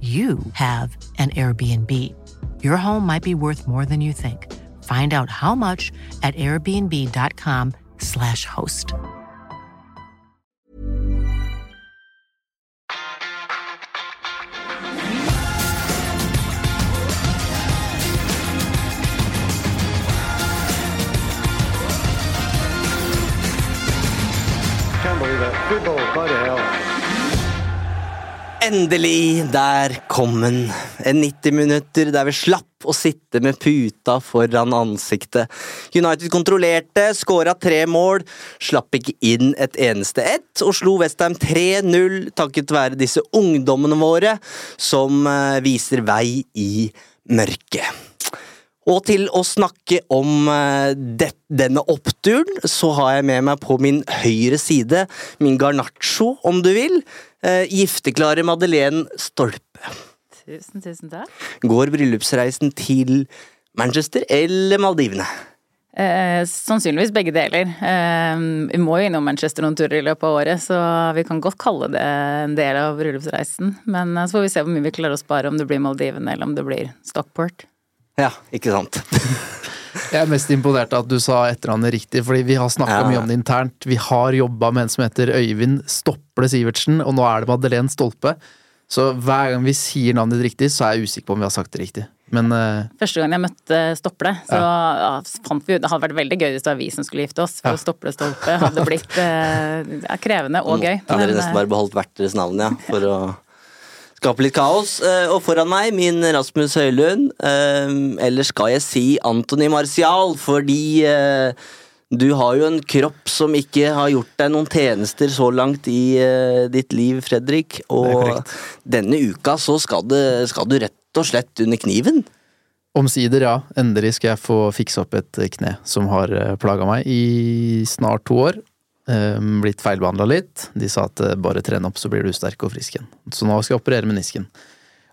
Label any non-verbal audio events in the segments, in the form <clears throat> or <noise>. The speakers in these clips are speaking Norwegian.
you have an Airbnb. Your home might be worth more than you think. Find out how much at airbnb.com/slash host. Can't believe it. Football, by the hell. Endelig, der kom den. En 90 minutter der vi slapp å sitte med puta foran ansiktet. United kontrollerte, skåra tre mål, slapp ikke inn et eneste ett, og slo Westham 3-0 takket være disse ungdommene våre som eh, viser vei i mørket. Og til å snakke om eh, det, denne oppturen, så har jeg med meg på min høyre side min garnaccio, om du vil. Eh, gifteklare Madeleine Stolpe. Tusen, tusen takk. Går bryllupsreisen til Manchester eller Maldivene? Eh, sannsynligvis begge deler. Eh, vi må jo innom Manchester noen turer i løpet av året, så vi kan godt kalle det en del av bryllupsreisen. Men eh, så får vi se hvor mye vi klarer å spare, om det blir Maldivene eller om det blir Stockport. Ja, ikke sant? <laughs> Jeg er mest imponert av at du sa etternavnet riktig, fordi vi har snakka Ja. mye om det internt. Vi har jobba med en som heter Øyvind Stople Sivertsen, og nå er det Madeleine Stolpe. Så hver gang vi sier navnet ditt riktig, så er jeg usikker på om vi har sagt det riktig. Men uh, Første gang jeg møtte Stople, så ja, fant vi ut Det hadde vært veldig gøy hvis det var vi som skulle gifte oss, for Ja. Stople Stolpe hadde blitt uh, ja, krevende og gøy. Hadde dere nesten eh, bare beholdt hvert deres navn, ja, for å skape litt kaos. Eh, Og foran meg, min Rasmus Høylund. eh, Eller skal jeg si Antony Martial, fordi eh, du har jo en kropp som ikke har gjort deg noen tjenester så langt i ditt liv, Fredrik. Og denne uka så skal, det, skal du rett og slett under kniven. omsider, ja. Endelig skal jeg få fikse opp et kne som har plaga meg i snart to år. Eh, blitt feilbehandla litt. De sa at eh, bare tren opp, så blir du sterk og frisk igjen. Så nå skal jeg operere menisken.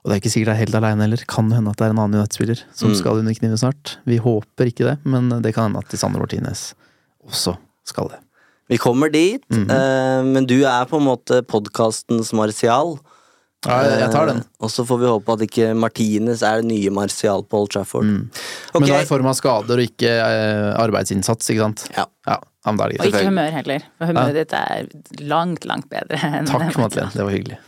Og det er ikke sikkert jeg er helt aleine heller. Kan hende at det er en annen United-spiller som Mm. skal under kniven snart. Vi håper ikke det, men det kan hende at Sander Martinez også skal det. Vi kommer dit, Mhm. eh, men du er på en måte podkastens Martial. Ja, jeg, jeg tar den. Eh, Og så får vi håpe at ikke Martinez er det nye Martial på Old Trafford. Mm. Okay. Men da i form av skader og ikke eh, arbeidsinnsats, ikke sant? Ja. ja, ja Og ikke humør heller. For humøret ditt er langt, langt bedre enn Takk, Madeleine. Det var hyggelig.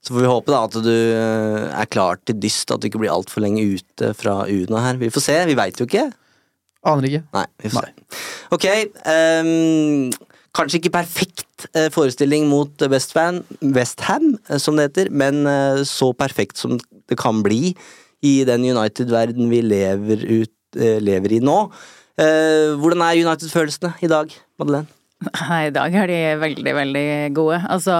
Så får vi håpe da at du eh, er klar til dyst, at du ikke blir altfor lenge ute fra UNA her. Vi får se, vi veit jo ikke. Aner ikke. Nei, vi får Nei. se. Ok, um, kanskje ikke perfekt eh, forestilling mot West Ham, West eh, som det heter, men så perfekt som det kan bli i den United-verden vi lever, ut, lever i nå. Eh, hvordan er United-følelsene i dag, Madeleine? Nei, i dag er de veldig, veldig gode. Altså,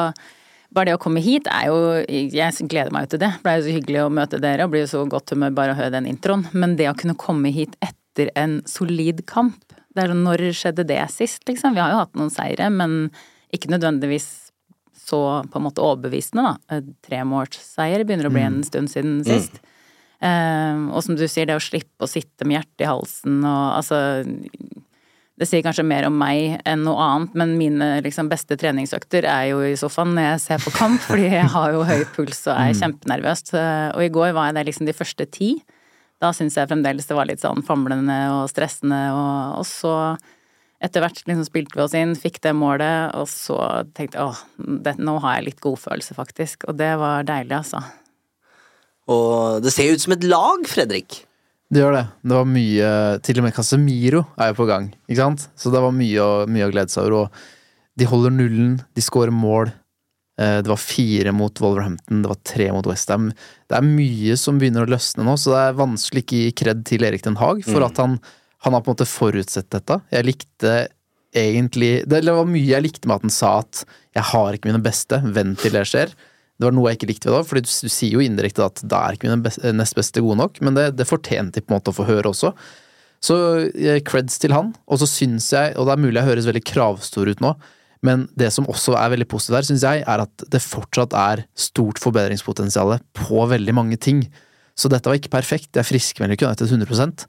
bare det å komme hit er jo Jeg gleder meg jo til det. Det ble jo så hyggelig å møte dere og blir jo så godt humør bare å høre den introen. Men det å kunne komme hit etter en solid kamp det er sånn, Når skjedde det sist, liksom? Vi har jo hatt noen seire, men ikke nødvendigvis så på en måte overbevisende, da. Tremålsseier begynner å bli en stund siden sist. Eh, og som du sier, det å slippe å sitte med hjertet i halsen og altså det sier kanskje mer om meg enn noe annet, men mine liksom, beste treningsøkter er jo i sofaen når jeg ser på kamp, fordi jeg har jo høy puls og er kjempenervøs. Og i går var jeg der liksom de første ti. Da syns jeg fremdeles det var litt sånn famlende og stressende, og, og så etter hvert liksom spilte vi oss inn, fikk det målet, og så tenkte jeg åh, det, nå har jeg litt godfølelse, faktisk. Og det var deilig, altså. Og det ser jo ut som et lag, Fredrik. Det gjør det. Det var mye Til og med Casemiro er jo på gang, ikke sant? Så det var mye, mye å glede seg over. Og de holder nullen, de skårer mål. Eh, Det var fire mot Wolverhampton, det var tre mot Westham. Det er mye som begynner å løsne nå, så det er vanskelig ikke gi kred til Erik Den Haag for at han, han har på en måte forutsett dette. Jeg likte egentlig Det var mye jeg likte med at han sa at 'jeg har ikke mine beste, vent til det skjer'. Det var noe jeg ikke likte ved det, for du, sier jo indirekte at da er ikke min best, nest beste gode nok, men det, det fortjente de på en måte å få høre også. Så eh, creds til han, og så syns jeg, og det er mulig jeg høres veldig kravstor ut nå, men det som også er veldig positivt her, syns jeg, er at det fortsatt er stort forbedringspotensial på veldig mange ting. Så dette var ikke perfekt, jeg friskmelder ikke United 100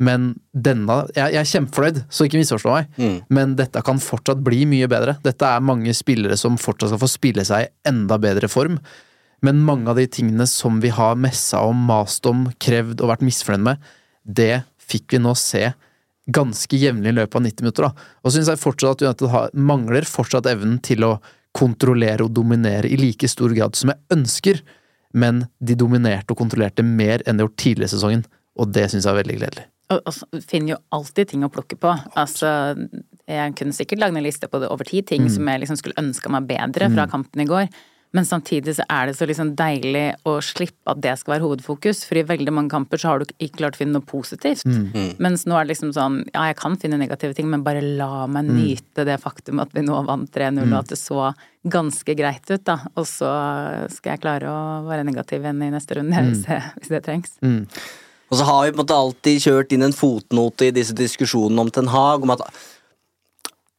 men denne Jeg, jeg er kjempefornøyd, så ikke misforstå meg, men dette kan fortsatt bli mye bedre. Dette er mange spillere som fortsatt skal få spille seg i enda bedre form. Men mange av de tingene som vi har messa om, mast om, krevd og vært misfornøyd med, det fikk vi nå se ganske jevnlig i løpet av 90 minutter. Da. Og syns jeg fortsatt at United har, mangler fortsatt evnen til å kontrollere og dominere i like stor grad som jeg ønsker, men de dominerte og kontrollerte mer enn de gjorde gjort tidligere i sesongen, og det syns jeg er veldig gledelig. Og, og finner jo alltid ting å plukke på. Altså, jeg kunne sikkert lagd en liste på det over ti ting som jeg liksom skulle ønska meg bedre fra kampen i går. Men samtidig så er det så liksom deilig å slippe at det skal være hovedfokus. For i veldig mange kamper så har du ikke klart å finne noe positivt. Mens nå er det liksom sånn ja, jeg kan finne negative ting, men bare la meg nyte det faktum at vi nå vant 3-0, og at det så ganske greit ut, da. Og så skal jeg klare å være negativ igjen i neste runde hvis, det, hvis det trengs. Og så har vi på en måte alltid kjørt inn en fotnote i disse diskusjonene om Ten Hag, om at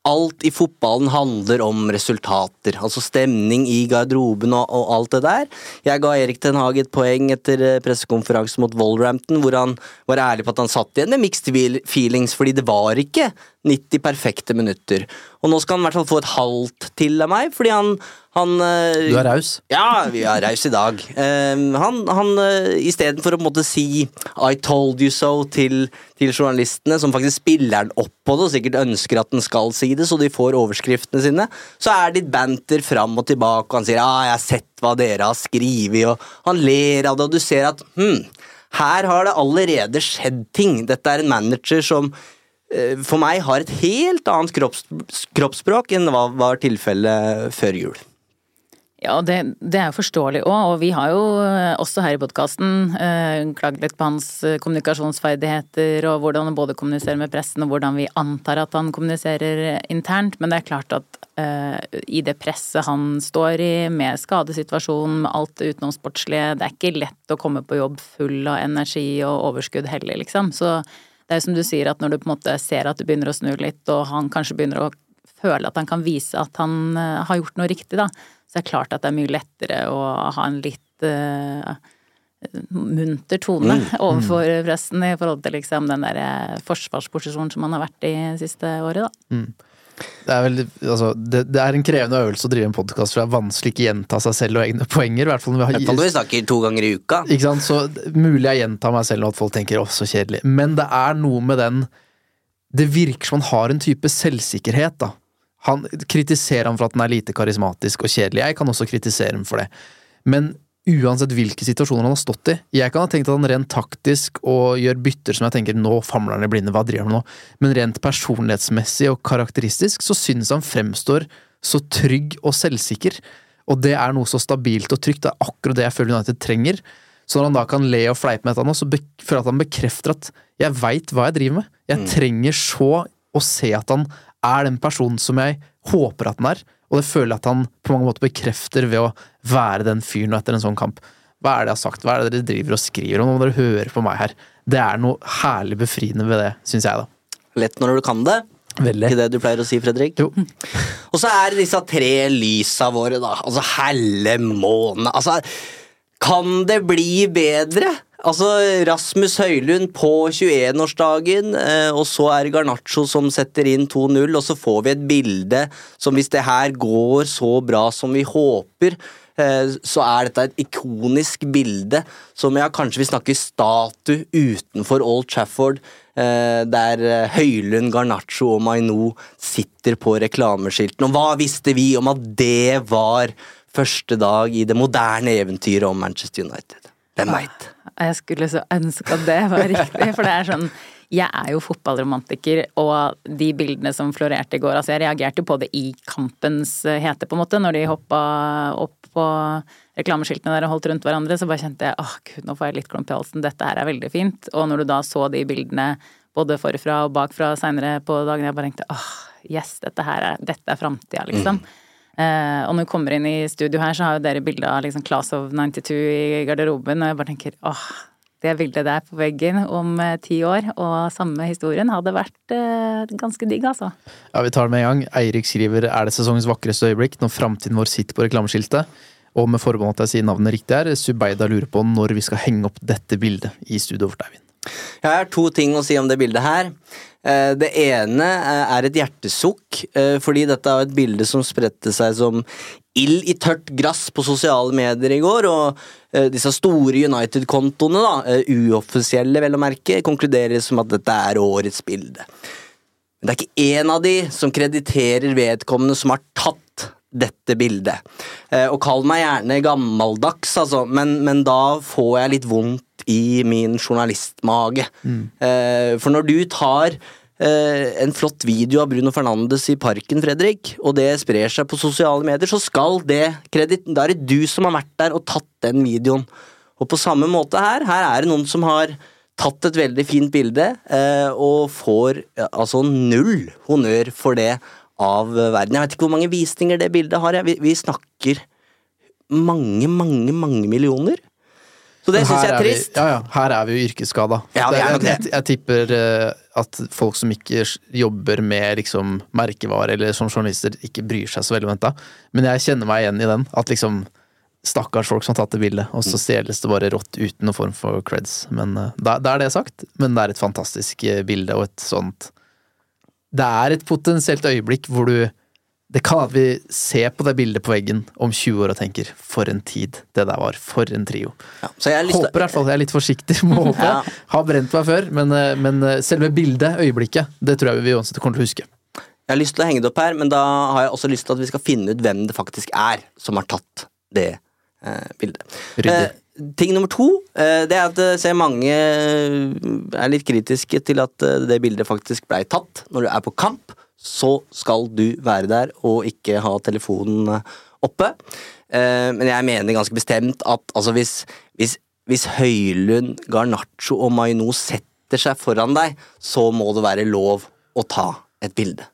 alt i fotballen handler om resultater. Altså stemning i garderoben og, og alt det der. Jeg ga Erik Ten Hag et poeng etter eh, pressekonferansen mot Wolverhampton, hvor han var ærlig på at han satt igjen med mixed feelings, fordi det var ikke 90 perfekte minutter. Og nå skal han i hvert fall få et halvt til av meg, fordi han, han eh, Du er raus. ja, vi er rause i dag. Um, han, han uh, Istedenfor å på en måte si 'I told you so' til, til journalistene, som faktisk spiller den opp på det og sikkert ønsker at den skal si det, så de får overskriftene sine, så er det litt banter fram og tilbake, og han sier 'ah, jeg har sett hva dere har skrevet', og han ler av det, og du ser at hm, her har det allerede skjedd ting. Dette er en manager som eh, for meg har et helt annet kropps, kroppsspråk enn hva var tilfellet før jul. Ja, det, det er forståelig òg, og vi har jo eh, også her i podkasten eh, klaget litt på hans eh, kommunikasjonsferdigheter og hvordan han både kommuniserer med pressen og hvordan vi antar at han kommuniserer internt, men det er klart at eh, i det presset han står i, med skadesituasjonen, med alt det utenomsportslige, det er ikke lett å komme på jobb full av energi og overskudd heller, liksom. Så det er jo som du sier, at når du på en måte ser at det begynner å snu litt, og han kanskje begynner å føle at han kan vise at han eh, har gjort noe riktig, da, så er det klart at det er mye lettere å ha en litt uh, munter tone overfor pressen i forhold til liksom den der eh, forsvarsposisjonen som han har vært i siste året, da. Det er, veldig, altså, det, det er en krevende øvelse å drive en podkast, for det er vanskelig ikke gjenta seg selv og egne poenger. I hvert fall når vi har vi snakker to ganger i uka. Ikke sant? Så mulig jeg gjentar meg selv nå at folk tenker 'å, så kjedelig', men det er noe med den Det virker som han har en type selvsikkerhet, da. Han kritiserer han for at den er lite karismatisk og kjedelig. Jeg kan også kritisere ham for det. Men uansett hvilke situasjoner han har stått i Jeg kan ha tenkt at han rent taktisk og gjør bytter som jeg tenker nå famler han i blinde, hva driver han med nå? Men rent personlighetsmessig og karakteristisk så synes han fremstår så trygg og selvsikker. Og det er noe så stabilt og trygt. Det er akkurat det jeg føler United trenger. Så når han da kan le og fleipe med dette nå, så føler jeg at han bekrefter at jeg veit hva jeg driver med. Jeg trenger så å se at han er den personen som jeg håper at han er, og det føler jeg at han på mange måter bekrefter ved å være den fyren etter en sånn kamp. Hva er det jeg har sagt, hva er det dere driver og skriver om, nå dere hører på meg her. Det er noe herlig befriende ved det, syns jeg, da. Lett når du kan det. Veldig. Ikke det du pleier å si, Fredrik? Jo. <laughs> Og så er det disse tre lysa våre, da. Altså helle måne. Altså, kan det bli bedre? Altså, Rasmus Høylund på 21-årsdagen, eh, og så er det Garnaccio som setter inn 2-0, og så får vi et bilde som hvis det her går så bra som vi håper, eh, så er dette et ikonisk bilde som jeg kanskje vi snakker statue utenfor Old Trafford, eh, der Høylund, Garnaccio og Maino sitter på reklameskiltene. Og hva visste vi om at det var første dag i det moderne eventyret om Manchester United? Hvem veit? Jeg skulle så ønske at det var riktig, for det er sånn Jeg er jo fotballromantiker, og de bildene som florerte i går Altså, jeg reagerte jo på det i kampens hete, på en måte, når de hoppa opp på reklameskiltene der og holdt rundt hverandre, så bare kjente jeg åh gud, nå får jeg litt klump i halsen, dette her er veldig fint. Og når du da så de bildene både forfra og bakfra seinere på dagen, jeg bare tenkte åh, yes, dette her er, dette er framtida, liksom. Eh, og når vi kommer inn i studio her, så har jo dere bilde av liksom Class of 92 i garderoben, og jeg bare tenker åh, det bildet der på veggen om eh, ti år, og samme historien, hadde vært eh, ganske digg, altså. Ja, vi tar det med en gang. Eirik skriver er det sesongens vakreste øyeblikk når framtiden vår sitter på reklameskiltet. Og med forbehold at jeg sier navnet riktig her, Subeida lurer på når vi skal henge opp dette bildet i studio for deg, Vin. Jeg har to ting å si om det bildet her. Eh, Det ene eh, er et hjertesukk, eh, fordi dette er et bilde som spredte seg som ild i tørt grass på sosiale medier i går, og disse store United-kontoene, da, uoffisielle vel å merke, konkluderer som at dette er årets bilde. Men det er ikke én av de som krediterer vedkommende som har tatt dette bildet. Og kall meg gjerne gammeldags, altså, men, men da får jeg litt vondt i min journalistmage. Eh, for når du tar eh, en flott video av Bruno Fernandes i parken, Fredrik, og det sprer seg på sosiale medier, så skal det krediten Da er det du som har vært der og tatt den videoen. Og på samme måte her, her er det noen som har tatt et veldig fint bilde, eh, og får altså null honnør for det av verden. Jeg vet ikke hvor mange visninger det bildet har. Vi, vi snakker mange, mange, mange millioner. Så det syns jeg er vi- trist. Ja, ja, her er vi jo yrkesskada. Ja, vi er nok det. Jeg, jeg tipper eh, at folk som ikke jobber med liksom merkevare eller som journalister, ikke bryr seg så veldig om dette. Men jeg kjenner meg igjen i den. At liksom Stakkars folk som har tatt det bildet, og så stjeles det bare rått uten noen form for creds. Men eh, da, da er det sagt. Men det er et fantastisk eh, bilde og et sånt Det er et potensielt øyeblikk hvor du Det kan at vi ser på det bildet på veggen om 20 år og tenker For en tid det der var. For en trio. Ja, så jeg lyst Håper i hvert fall. Jeg er litt forsiktig med å håpe. Ja. Har brent meg før, men, eh, men eh, selve bildet, øyeblikket, det tror jeg vi uansett kommer til å huske. Jeg har lyst til å henge det opp her, men da har jeg også lyst til at vi skal finne ut hvem det faktisk er som har tatt det eh, bildet. Ryddig. Eh, ting nummer to eh, det er at jeg ser mange er litt kritiske til at det bildet faktisk blei tatt. Når du er på kamp, så skal du være der og ikke ha telefonen eh, oppe. Eh, men jeg mener ganske bestemt at altså hvis, hvis, hvis Høylund, Garnaccio og Maino setter seg foran deg, så må det være lov å ta et bilde.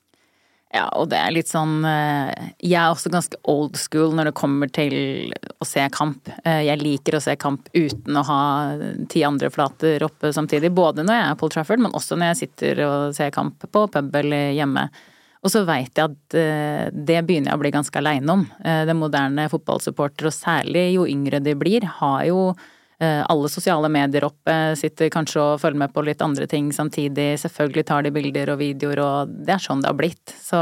Ja, og det er litt sånn eh, Jeg er også ganske old school når det kommer til å se kamp. Eh, Jeg liker å se kamp uten å ha ti andre flater oppe samtidig. Både når jeg er på Trafford, men også når jeg sitter og ser kamp på pub eller hjemme. Og så veit jeg at eh, det begynner jeg å bli ganske aleine om. Den moderne fotballsupporter, og særlig jo yngre de blir, har jo alle sosiale medier oppe, sitter kanskje og følger med på litt andre ting samtidig. Selvfølgelig tar de bilder og videoer, og det er sånn det har blitt. Så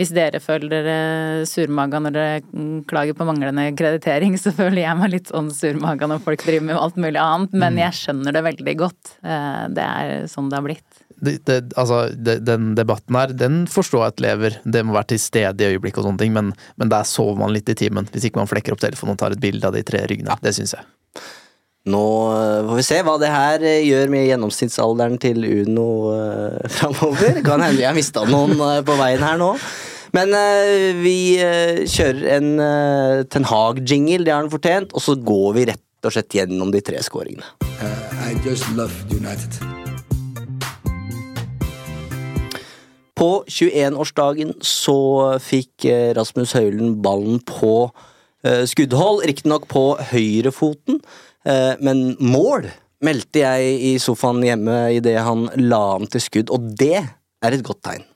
hvis dere føler dere surmaga når dere mm, klager på manglende kreditering, så føler jeg meg litt sånn surmaga når folk driver med alt mulig annet. Men jeg skjønner det veldig godt. Eh, Det er sånn det har blitt. Det, det, altså, det, den debatten her, den forstår jeg at lever. Det må være til stede i øyeblikket og sånne ting, men, men der sover man litt i timen. Hvis ikke man flekker opp telefonen og tar et bilde av de tre ryggene. Det syns jeg. Nå eh, får vi se hva det her eh, gjør med gjennomsnittsalderen til Uno uh, <laughs> framover. Kan hende har mista noen på veien her nå. Men vi kjører en uh, Ten Hag-jingle, det har han fortjent, og så går vi rett og slett gjennom de tre skåringene. I just love United. På 21-årsdagen så fikk Rasmus Høylen ballen på skuddhold, riktignok på høyrefoten, eh, men mål meldte jeg i sofaen hjemme idet han la an til skudd, og det er et godt tegn.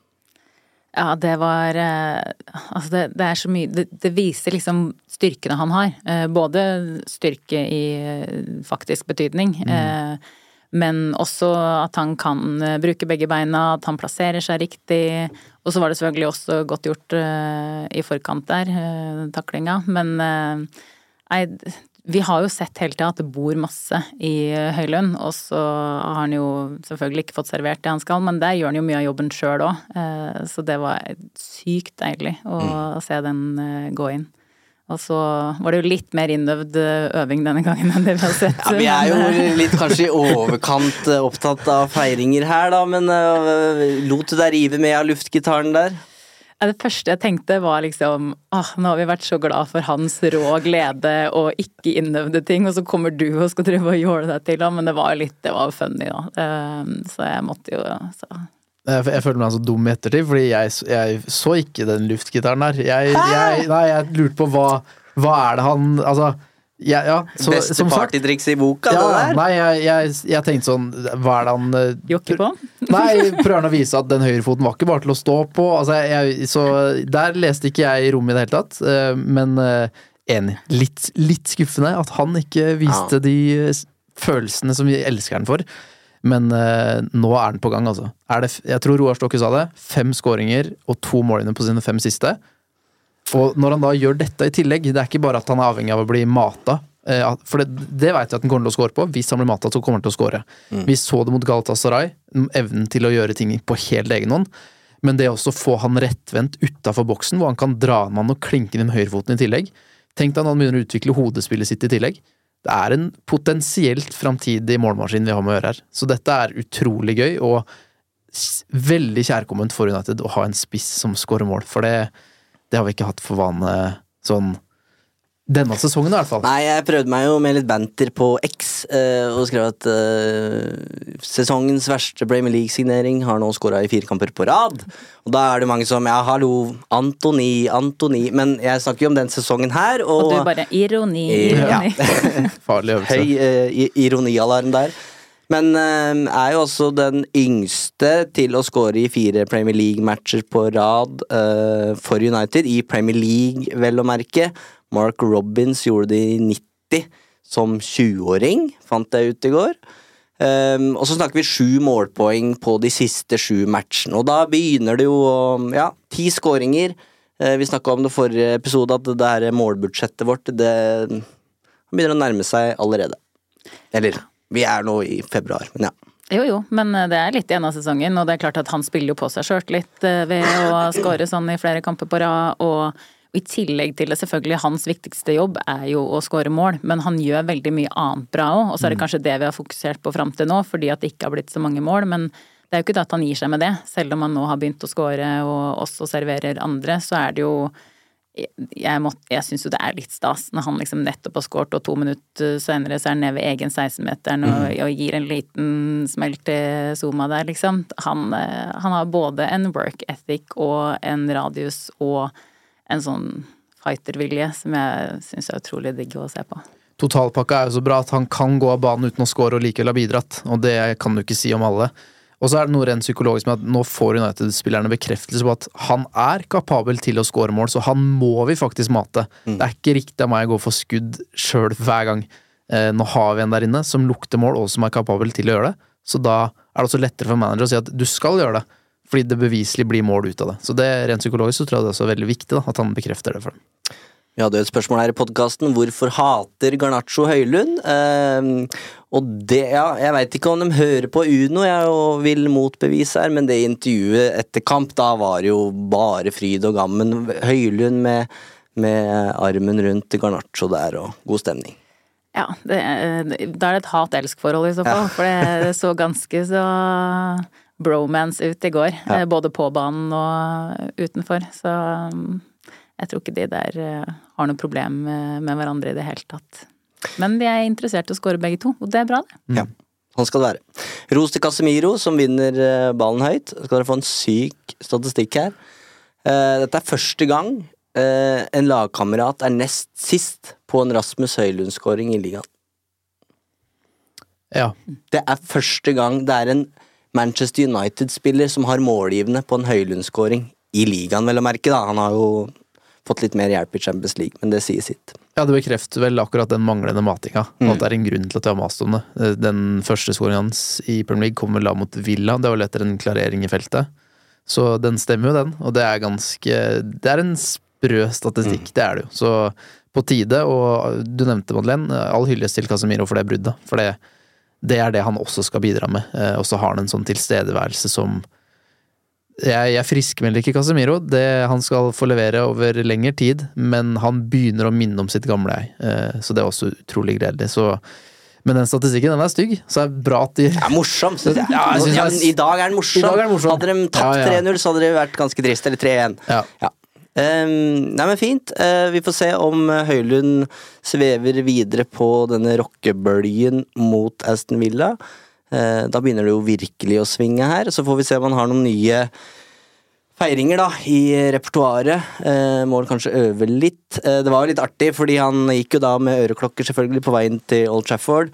Ja, det var eh, Altså, det, det er så mye det, det viser liksom styrkene han har. Eh, både styrke i eh, faktisk betydning, eh, men også at han kan eh, bruke begge beina, at han plasserer seg riktig. Og så var det selvfølgelig også godt gjort uh, i forkant der, uh, taklinga. Men eh, nei, vi har jo sett hele tida at det bor masse i eh, Høylund, og så har han jo selvfølgelig ikke fått servert det han skal, men der gjør han jo mye av jobben sjøl òg. Så det var sykt deilig å se den eh, gå inn. Og så var det jo litt mer innøvd eh, øving denne gangen enn det vi har sett. Ja, vi er jo eh, litt kanskje i overkant eh, opptatt av feiringer her, da, men lot du deg rive med av luftgitaren der? Det første jeg tenkte var liksom ah, nå har vi vært så glad for hans rå glede og ikke innøvde ting, og så kommer du og skal drive og jåle deg til ham, men det var litt, det var funny da. Så jeg måtte jo så. Jeg, jeg føler meg så dum i ettertid, fordi jeg, jeg så ikke den luftgitaren der. Jeg, jeg, nei, jeg lurte på hva, hva er det han Altså, ja, ja, så, Beste som sagt partytriks i boka, ja, det der? Nei, jeg, jeg, jeg tenkte sånn Hva er det han eh, Jokke på? Nei, prøver han å vise at den høyrefoten var ikke bare til å stå på. Altså, jeg, så der leste ikke jeg i rommet i det hele tatt, eh, men eh, enig. Litt, litt skuffende at han ikke viste de eh, følelsene som vi elsker han for. Men eh, nå er den på gang, altså. Det, jeg tror Roar Stokke sa det. Fem skåringer og to målene på sine fem siste. Og når han da gjør dette i tillegg, det er ikke bare at han er avhengig av å bli mata. eh, For det, det vet jeg at han kommer til å score på. Hvis han blir mata, så kommer han til å score. Vi så det mot Galatasaray. mm, Evnen til å gjøre ting på helt egen hånd. Men det også få han rettvendt utafor boksen, hvor han kan dra en mann og klinke inn med høyrefoten i tillegg. Tenk deg når han begynner å utvikle hodespillet sitt i tillegg. Det er en potensielt framtidig målmaskin vi har med å gjøre her. Så dette er utrolig gøy, og veldig kjærkomment for United å ha en spiss som scorer mål. For det, det har vi ikke hatt for vane sånn denne sesongen, i hvert fall. Nei, jeg prøvde meg jo med litt banter på X, eh, og skrev at eh, sesongens verste Premier League-signering har nå skåra i fire kamper på rad. Og da er det mange som ja, hallo, Antony, Antony Men jeg snakker jo om den sesongen her, og, Og du bare ironi, Ja. <laughs> Farlig øvelse. Høy eh, ironialarm der. Men eh, er jo også den yngste til å skåre i fire Premier League-matcher på rad eh, for United, i Premier League, vel å merke. Mark Robins gjorde det i 90 som 20-åring, fant jeg ut i går. Um, og så snakker vi sju målpoeng på de siste sju matchene, og da begynner det jo Ja, ti skåringer. Uh, vi snakka om det forrige episode, at det her målbudsjettet vårt det begynner å nærme seg allerede. Eller vi er nå i februar, men ja. Jo jo, men eh, det er litt igjen av sesongen, og det er klart at han spiller jo på seg sjøltillit ved å skåre sånn i flere kamper på rad, og i tillegg til det, selvfølgelig, hans viktigste jobb er jo å skåre mål, men han gjør veldig mye annet bra òg, og så er det kanskje det vi har fokusert på fram til nå, fordi at det ikke har blitt så mange mål, men det er jo ikke det at han gir seg med det, selv om han nå har begynt å skåre og også serverer andre, så er det jo jeg, må, jeg syns jo det er litt stas når han liksom nettopp har skåret, og to minutter senere så er han nede ved egen 16-meteren og, og gir en liten smell til Zuma der, liksom. Han, eh, han har både en work ethic og en radius og en sånn fightervilje som jeg syns er utrolig digg å se på. Totalpakka er jo så bra at han kan gå av banen uten å score og likevel ha bidratt, og det kan du ikke si om alle. Og så er det noe rent psykologisk med at nå får United-spillerne bekreftelse på at han er kapabel til å score mål, så han må vi faktisk mate. Det er ikke riktig av meg å gå for skudd sjøl hver gang. Eh, nå har vi en der inne som lukter mål, og som er kapabel til å gjøre det. Så da er det også lettere for manager å si at du skal gjøre det, fordi det beviselig blir mål ut av det. Så det rent psykologisk så tror jeg det er også veldig viktig da, at han bekrefter det for dem. Vi hadde jo et spørsmål her i podkasten hvorfor hater Garnaccio Høylund? Eh, og det, ja, jeg veit ikke om de hører på Uno jeg og vil motbevise her, men det intervjuet etter kamp, da var det jo bare fryd og gammen. Høylund med, med armen rundt Garnaccio der, og god stemning. Ja, det, da er det et hat-elsk-forhold i så fall, for det så ganske så bromance ut i går. Ja. Både på banen og utenfor, så um, jeg tror ikke de der eh, har noe problem med, med hverandre i det hele tatt. Men de er interessert i å score begge to, og det er bra, det. Ja, sånn skal det være. Ros til Casemiro, som vinner eh, ballen høyt. Skal dere få en syk statistikk her. Eh, Dette er første gang eh, en lagkamerat er nest sist på en Rasmus Høylund-skåring i ligaen. Ja, Det er første gang det er en Manchester United-spiller som har målgivende på en Høylund-skåring i ligaen, vel å merke. da. Han har jo fått litt mer hjelp i Champions League, men det sier sitt. Ja, det bekrefter vel akkurat den manglende matinga. Og at det er en grunn til at jeg har mast om det. Eh, Den første skåringen hans i Premier League kom vel da mot Villa. Det var vel etter en klarering i feltet. Så den stemmer jo, den. Og det er ganske Det er en sprø statistikk, det er det jo. Så på tide, og du nevnte Madeleine, all hyllest til Casemiro for det bruddet. For det, det er det han også skal bidra med. Eh, Og så har han en sånn tilstedeværelse som Jeg, jeg friskmelder ikke Casemiro. Det, han skal få levere over lengre tid, men han begynner å minne om sitt gamle jeg. Eh, så det er også utrolig gledelig. Så, men den statistikken den er stygg, så det er bra at de Ja, morsom, synes. Ja, jeg Ja, det er- I dag er den morsom. I dag er den morsom. Hadde de tapt Ja, ja. 3-0, så hadde det vært ganske trist. Eller 3-1. Ja. Ehm, nei, men fint. Uh, vi får se om eh, Høylund svever videre på denne rockebølgen mot Aston Villa. Uh, da begynner det jo virkelig å svinge her. Så får vi se om han har noen nye feiringer da, i repertoaret. Eh, må vel kanskje øve litt. Eh, det var jo litt artig, fordi han gikk jo da med øreklokker selvfølgelig på veien til Old Trafford.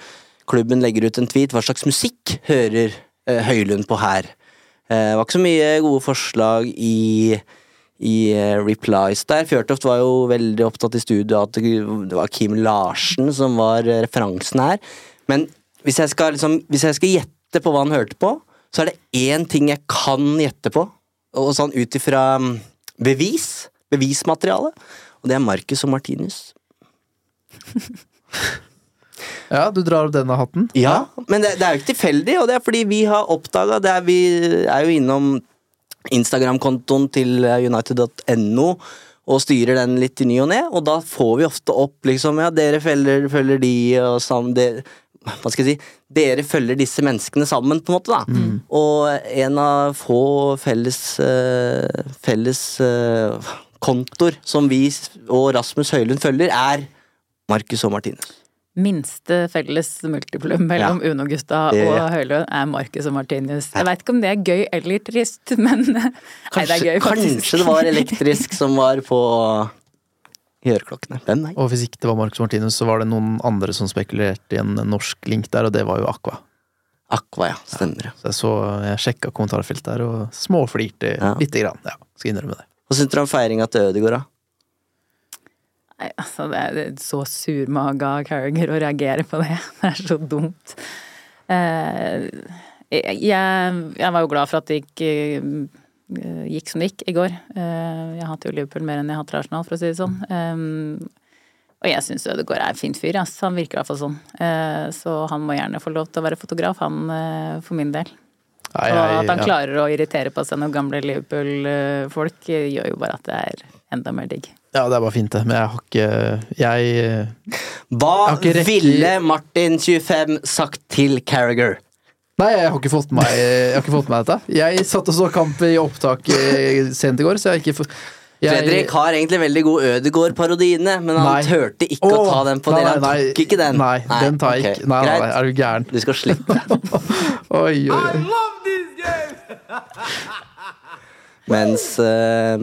Klubben legger ut en tweet. Hva slags musikk hører eh, Høylund på her? Eh, var ikke så mye gode forslag i i eh, replies der. Fjørtoft var jo veldig opptatt i studio at det var Kim Larsen som var eh, referansen her. Men hvis jeg skal, liksom, hvis jeg skal gjette på hva han hørte på, så er det én ting jeg kan gjette på, og sånn ut ifra mm, bevis, bevismateriale, og det er Marcus og Martinus. <laughs> Ja, du drar opp denne hatten. Ja, men det, det er jo ikke tilfeldig, og det er fordi vi har oppdaga det. Er, vi er jo innom Instagram-kontoen til united.no og styrer den litt i ny og ne, og da får vi ofte opp liksom Ja, dere følger, følger de, og sammen det, Hva skal jeg si? Dere følger disse menneskene sammen, på en måte, da. Og en av få felles uh, Felles uh, kontor som vi og Rasmus Høylund følger, er Marcus og Martinus. Minste felles multiplum mellom Uno-gutta Det- og Høylund er Marcus og Martinus. Jeg veit ikke om det er gøy eller trist, <laughs> men Nei, det Kanskje, er gøy, faktisk. kanskje det var elektrisk som var på. Hvem veit? Og hvis ikke det var Marcus Martinus, så var det noen andre som spekulerte i en norsk link der, og det var jo Aqua. Aqua, ja. Stemmer. ja. Så jeg så, jeg sjekka kommentarfeltet der og småflirte Ja. lite grann. Ja, skal innrømme det. Hva syns dere om feiringa til Ødegaard, da? Nei, altså, det er så surmaga av Carriger å reagere på det. <laughs> Det er så dumt. Eh, jeg, jeg var jo glad for at det gikk, eh, gikk som det gikk i går. Eh, jeg hater jo Liverpool mer enn jeg hater Arsenal, for å si det sånn. Og jeg syns Ødegaard er en fin fyr, ass. Han virker i hvert fall sånn. Så han må gjerne få lov til å være fotograf, han for min del. Nei, Og at han ja. klarer å irritere på seg noen gamle Liverpool-folk, gjør jo bare at det er enda mer digg. Ja, det er bare fint, det. Men jeg har ikke Jeg Hva Jeg ikke rekke- ville Martin 25 sagt til Carriager? Nei, jeg har ikke fått med meg, jeg har ikke fått meg dette. Jeg satt og så kamp i opptak eh, sent i går, så jeg har ikke fått jeg- Fredrik har egentlig veldig god Ødegård-parodiene, men han Nei. turte ikke å ta den på nei, dere. Han nei, tok ikke den. Nei, den tar jeg ok, ikke. Nei, nei, nei, er du gæren? Du skal slippe. <laughs> Oi, oi, oi. Mens eh,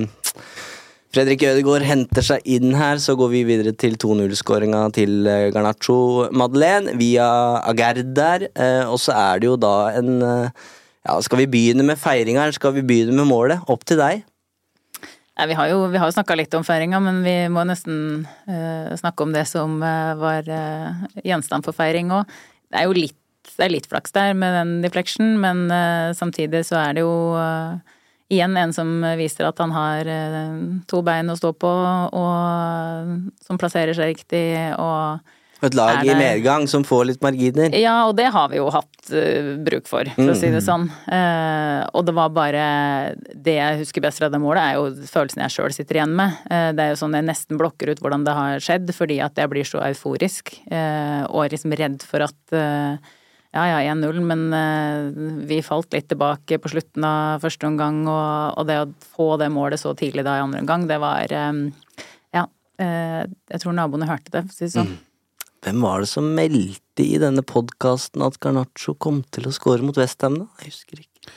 Fredrik Ødegaard henter seg inn her, så går vi videre til 2-0-skåringa til uh, Garnaccio Madeleine via Agerd der. eh, og så er det jo da en eh, Ja, skal vi begynne med feiringa, eller skal vi begynne med målet? Opp til deg. Vi har jo, vi jo snakka litt om feiringa, men vi må nesten uh, snakke om det som uh, var uh, gjenstand for feiring òg. Det er jo litt, det er litt flaks der med den deflection, men eh, samtidig så er det jo eh, igjen en som viser at han har eh, to bein å stå på, og som plasserer seg riktig, og Et lag i medgang som får litt marginer. ja, og det har vi jo hatt uh, bruk for, for å si det sånn. Uh, og det var bare Det jeg husker best fra det målet, er jo følelsen jeg sjøl sitter igjen med. Uh, det er jo sånn jeg nesten blokker ut hvordan det har skjedd, fordi at jeg blir så euforisk. og liksom redd for at ja ja, 1-0, men eh, vi falt litt tilbake på slutten av første omgang, og, og det å få det målet så tidlig da i andre omgang, det var eh, Ja. eh, jeg tror naboene hørte det, for å si det sånn. Hvem var det som meldte i denne podkasten at Garnaccio kom til å score mot Westham, da? Jeg husker ikke.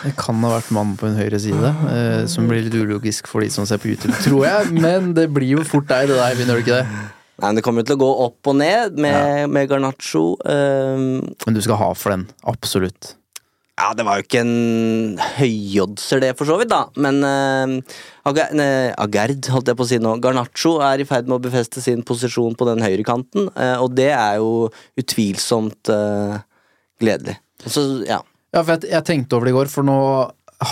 Det kan ha vært mannen på en høyre side, eh, som blir litt ulogisk for de som ser på YouTube, tror jeg. Men det blir jo fort deg, det der, vinner det ikke det? Nei, men Det kommer til å gå opp og ned med, med Garnaccio. Um, Men du skal ha for den, absolutt. ja, det var jo ikke en høyoddser, det, for så vidt, da. Men uh, ne, Agerd, holdt jeg på å si nå. Garnaccio er i ferd med å befeste sin posisjon på den høyrekanten, uh, og det er jo utvilsomt uh, gledelig. Så, ja. Ja, for jeg, jeg tenkte over det i går, for nå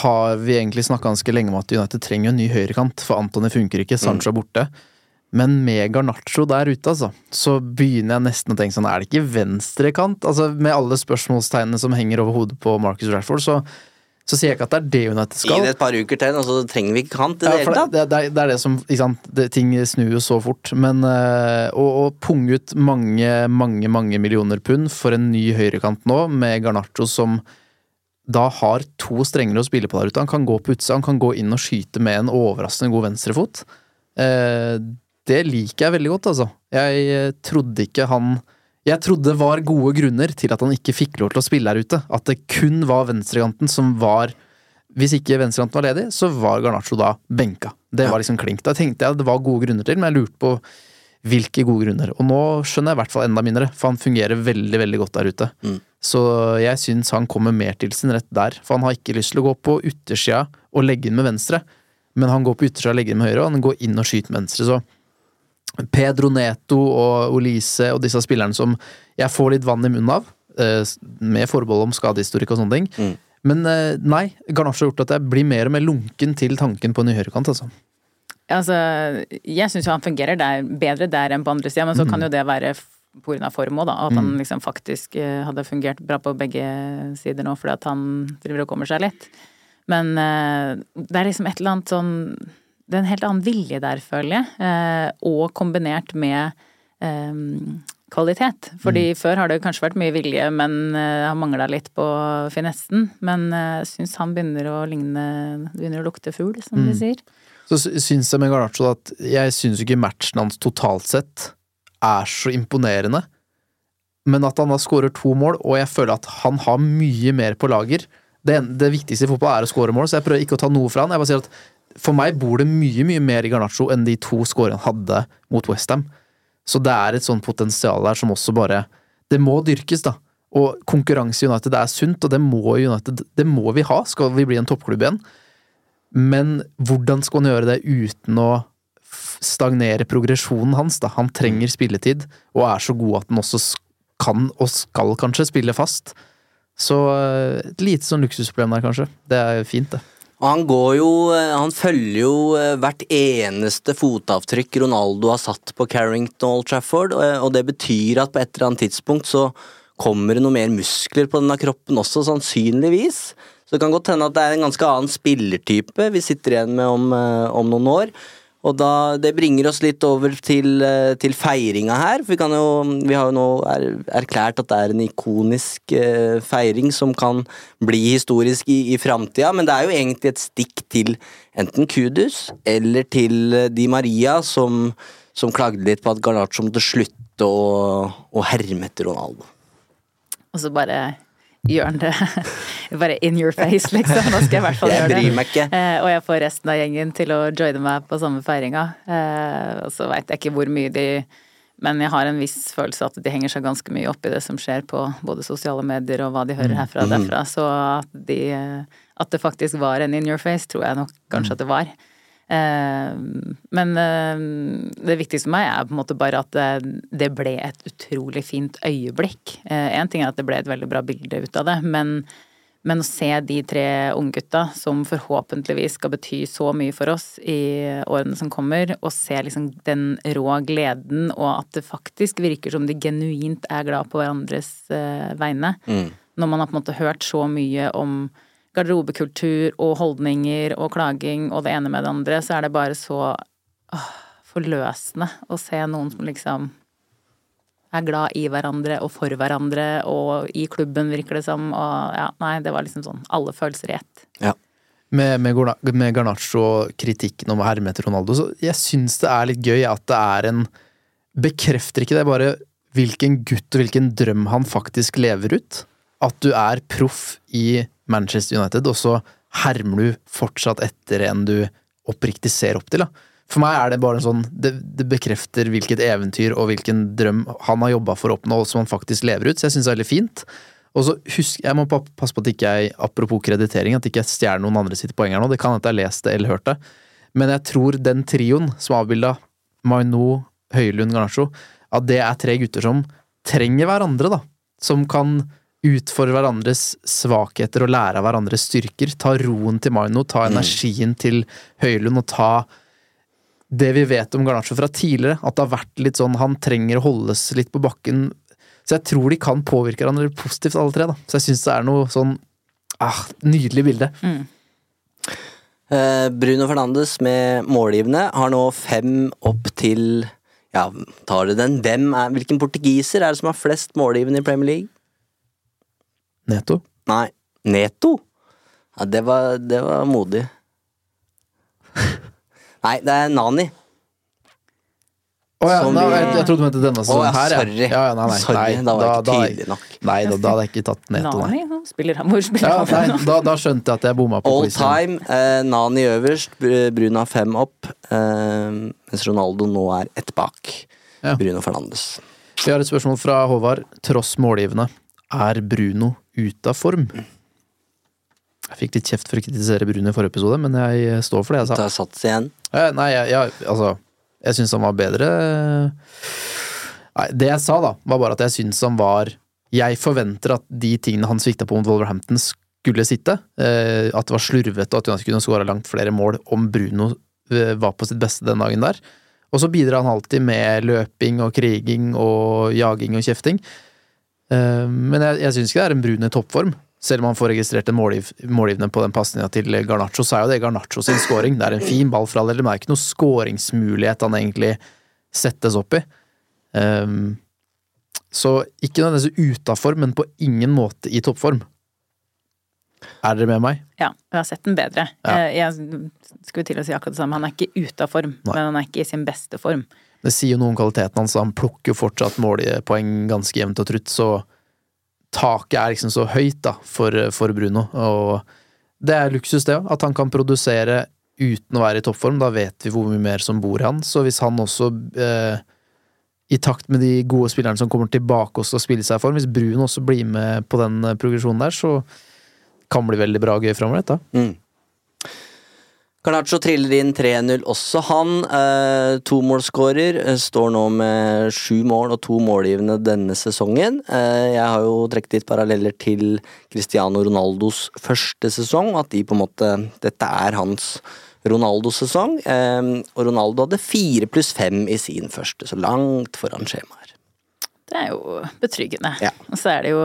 har vi egentlig snakka ganske lenge om at United trenger en ny høyrekant, for Antony funker ikke, Sancho er borte. Men med Garnaccio der ute, altså, så begynner jeg nesten å tenke sånn, er det ikke venstrekant? Altså, med alle spørsmålstegnene som henger over hodet på Marcus Rashford, så, Så sier jeg ikke at det er det United Gi skal. det et par uker til, og så trenger vi ikke kant i det hele ja, tatt. det, det, det er det som ikke sant? Det, Ting snur jo så fort. Men øh, å, å punge ut mange, mange mange millioner pund for en ny høyrekant nå, med Garnaccio som da har to strenger å spille på der ute. Han kan gå på utsida, han kan gå inn og skyte med en overraskende god venstrefot. Eh, det liker jeg veldig godt, altså. Jeg eh, trodde ikke han Jeg trodde det var gode grunner til at han ikke fikk lov til å spille her ute. At det kun var venstrekanten som var Hvis ikke venstrekanten var ledig, så var Garnaccio da benka. Det var liksom klink. Da tenkte jeg det var gode grunner til, men jeg lurte på hvilke gode grunner. Og nå skjønner jeg i hvert fall enda mindre, for han fungerer veldig, veldig godt der ute. Mm. Så jeg syns han kommer mer til sin rett der, for han har ikke lyst til å gå på yttersida og legge inn med venstre, men han går på yttersida og legger inn med høyre, og han går inn og skyter med venstre, så Pedro Neto og Olise og disse spillerne som jeg får litt vann i munnen av, eh, med forbehold om skadehistorikk og sånne ting. Mm. Men eh, nei, Garnasje har gjort at jeg blir mer og mer lunken til tanken på en ny høyrekant, altså. Altså, jeg syns jo han fungerer der, bedre der enn på andre sida, men så kan jo det være pga. form òg, da. At han liksom faktisk eh, hadde fungert bra på begge sider nå, fordi at han driver og kommer seg litt. Men det er liksom et eller annet sånn Det er en helt annen vilje der, føler jeg. eh, Og kombinert med eh, kvalitet. Fordi før har det kanskje vært mye vilje, men uh, har mangla litt på finessen. Men eh, jeg syns han begynner å ligne Begynner å lukte fugl, som de sier. Så syns jeg med Garnaccio at jeg syns ikke matchen hans totalt sett er så imponerende. Men at han da skårer to mål, og jeg føler at han har mye mer på lager. Det, det viktigste i fotball er å skåre mål, så jeg prøver ikke å ta noe fra han. Jeg bare sier at For meg bor det mye mye mer i Garnaccio enn de to skårene hadde mot Westham. Så det er et sånt potensial der som også bare Det må dyrkes, da. Og konkurranse i United er sunt, og det må United Det må vi ha, skal vi bli en toppklubb igjen. Men hvordan skal han gjøre det uten å stagnere progresjonen hans? da? Han trenger spilletid, og er så god at han også kan og skal kanskje spille fast. Så eh, et lite sånn luksusproblem der, kanskje. Det er fint, det. Og han går jo eh, Han følger jo eh, hvert eneste fotavtrykk Ronaldo har satt på Carrington Old Trafford, og, og det betyr at på et eller annet tidspunkt så kommer det noe mer muskler på denne kroppen også, sannsynligvis. Så det kan godt hende at det er en ganske annen spillertype vi sitter igjen med om, eh, om noen år. Og da, Det bringer oss litt over til, eh, til feiringa her. for Vi, kan jo, vi har jo nå er, erklært at det er en ikonisk eh, feiring som kan bli historisk i, i framtida, men det er jo egentlig et stikk til enten Kudus eller til eh, Di Maria, som, som klagde litt på at Garnaccio måtte slutte å, herme etter Ronaldo. Og så bare gjør han det <laughs> bare in your face, liksom. Nå skal jeg i hvert fall gjøre det. bryr meg ikke. Eh, og jeg får resten av gjengen til å joine meg på samme feiringa. Eh, og så veit jeg ikke hvor mye de Men jeg har en viss følelse at de henger seg ganske mye opp i det som skjer på både sosiale medier og hva de hører herfra og derfra. Så at, de, at det faktisk var en in your face, tror jeg nok kanskje at det var. Eh, men eh, det viktigste for meg er på en måte bare at det, det ble et utrolig fint øyeblikk. Én ting er at det ble et veldig bra bilde ut av det, men, men å se de tre unggutta som forhåpentligvis skal bety så mye for oss i årene som kommer, og se liksom den rå gleden, og at det faktisk virker som de genuint er glad på hverandres vegne, vegne. Når man har på en måte hørt så mye om garderobekultur og holdninger og klaging og det ene med det andre, så er det bare så åh, forløsende å se noen som liksom er glad i hverandre og for hverandre og i klubben, virker det som. Og ja, nei, det var liksom sånn alle følelser i ett. Ja. Med, med, med Garnaccio og kritikken om å herme etter Ronaldo, så jeg syns det er litt gøy at det er en Bekrefter ikke det bare hvilken gutt og hvilken drøm han faktisk lever ut? At du er proff i Manchester United, og så hermer du fortsatt etter en du oppriktig ser opp til. da. For meg er det bare en sånn det, det bekrefter hvilket eventyr og hvilken drøm han har jobba for å oppnå, og som han faktisk lever ut. Så jeg syns det er veldig fint. Og så husk, Jeg må passe på at ikke jeg, apropos kreditering, at ikke jeg stjeler noen andre sitt poeng her nå. Det kan at jeg har lest det eller hørt det. Men jeg tror den trioen som avbilda Maino, Høylund, Garnaccio, at det er tre gutter som trenger hverandre, da. Som kan utfordre hverandres svakheter og lære av hverandres styrker. Ta roen til Maino, ta energien til Høylund og ta det vi vet om Garnaccio fra tidligere, at det har vært litt sånn han trenger å holdes litt på bakken. Så jeg tror de kan påvirke hverandre positivt, alle tre. da. Så jeg syns det er noe sånn Ah, nydelig bilde. Mm. Bruno Fernandes med målgivende har nå fem opp til Ja, tar du den? Hvem er, hvilken portugiser er det som har flest målgivende i Premier League? Neto. Nei, Neto? Ja, det var, det var modig. <laughs> Nei, det er Nani. Å ja, Som nei, vi- jeg, jeg trodde du mente denne sesongen ja, her, ja. sorry. Ja, ja, nei, nei, Sorry, nei, da var jeg ikke tydelig nok. Nei, da, da hadde jeg ikke tatt Neto, nei. Nani, nå spiller han hvor spiller Ja, han nei, nå? da, da skjønte jeg at jeg bomma på All quizen. time, eh, Nani øverst, Br- Bruno har fem opp, eh, mens Ronaldo nå er ett bak. Ja. Bruno Fernandes. Vi har et spørsmål fra Håvard. Tross målgivende, er Bruno ute av form? Jeg fikk litt kjeft for å kritisere Bruno i forrige episode, men jeg står for det jeg sa. Du har satt igjen. Nei, jeg, jeg, altså Jeg syns han var bedre Nei, det jeg sa, da, var bare at jeg syns han var Jeg forventer at de tingene han svikta på mot Wolverhampton, skulle sitte. Eh, at det var slurvete, og at United kunne skåra langt flere mål om Bruno eh, var på sitt beste den dagen der. Og så bidrar han alltid med løping og kriging og jaging og kjefting. Eh, men jeg, jeg syns ikke det er en brun i toppform. Selv om han får registrert en målgiv, målgivende på den pasninga til Garnaccio, så er jo det Garnaccio sin scoring. Det er en fin ball for all del, men det er ikke noen skåringsmulighet han egentlig settes opp i. Um, så ikke nødvendigvis ute av form, men på ingen måte i toppform. Er dere med meg? Ja, jeg har sett den bedre. Ja. Eh, Jeg skulle til å si akkurat det samme. Han er ikke ute av form, Nei. men han er ikke i sin beste form. Det sier jo noe om kvaliteten hans. Han plukker jo fortsatt målpoeng ganske jevnt og trutt, så taket er liksom så høyt da, for, for Bruno. Og det er luksus, det òg. At han kan produsere uten å være i toppform. Da vet vi hvor mye mer som bor i han. Så hvis han også, eh, i takt med de gode spillerne som kommer tilbake også og spiller seg i form, hvis Bruno også blir med på den progresjonen der, så kan det bli veldig bra og gøy framover. Mm. Garnaccio triller inn 3-0 også, han. Eh, Tomålsskårer. Eh, står nå med sju mål og to målgivende denne sesongen. Eh, jeg har jo trukket litt paralleller til Cristiano Ronaldos første sesong, at de på en måte Dette er hans Ronaldo-sesong. Eh, og Ronaldo hadde fire pluss fem i sin første, så langt foran skjemaet. Det er jo betryggende. Ja. Og så er det jo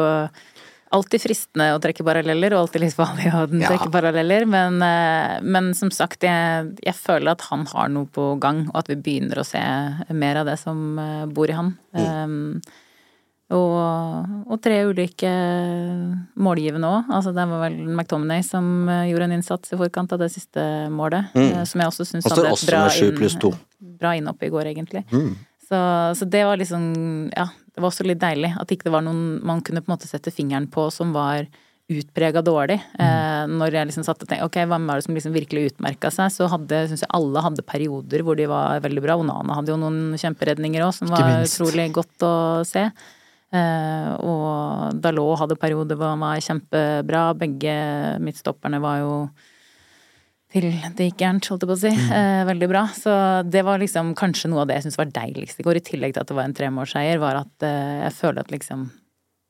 alltid fristende å trekke paralleller, og alltid litt farlig å Ja. trekke paralleller, men, eh, men som sagt, jeg, jeg føler at han har noe på gang, og at vi begynner å se mer av det som eh, bor i han. Um, og, og tre ulike målgivende òg. Altså, det var vel McTominay som eh, gjorde en innsats i forkant av det siste målet. Mm. Som jeg også syns hadde et bra, inn- bra innhopp i går, egentlig. Mm. Så, så det var liksom Ja, det var også litt deilig at ikke det var noen man kunne på en måte sette fingeren på som var utprega dårlig. Eh, når jeg liksom satt og tenkte ok, hvem var det som liksom virkelig utmerka seg, så hadde syns jeg alle hadde perioder hvor de var veldig bra. Onana hadde jo noen kjemperedninger òg som var utrolig godt å se. Eh, og Dalot hadde perioder hvor han var kjempebra. Begge midtstopperne var jo til det gikk gærent, holdt jeg på å si. Eh, veldig bra. Så det var liksom kanskje noe av det jeg syntes var deiligst i går, i tillegg til at det var en tremålsseier, var at eh, jeg føler at liksom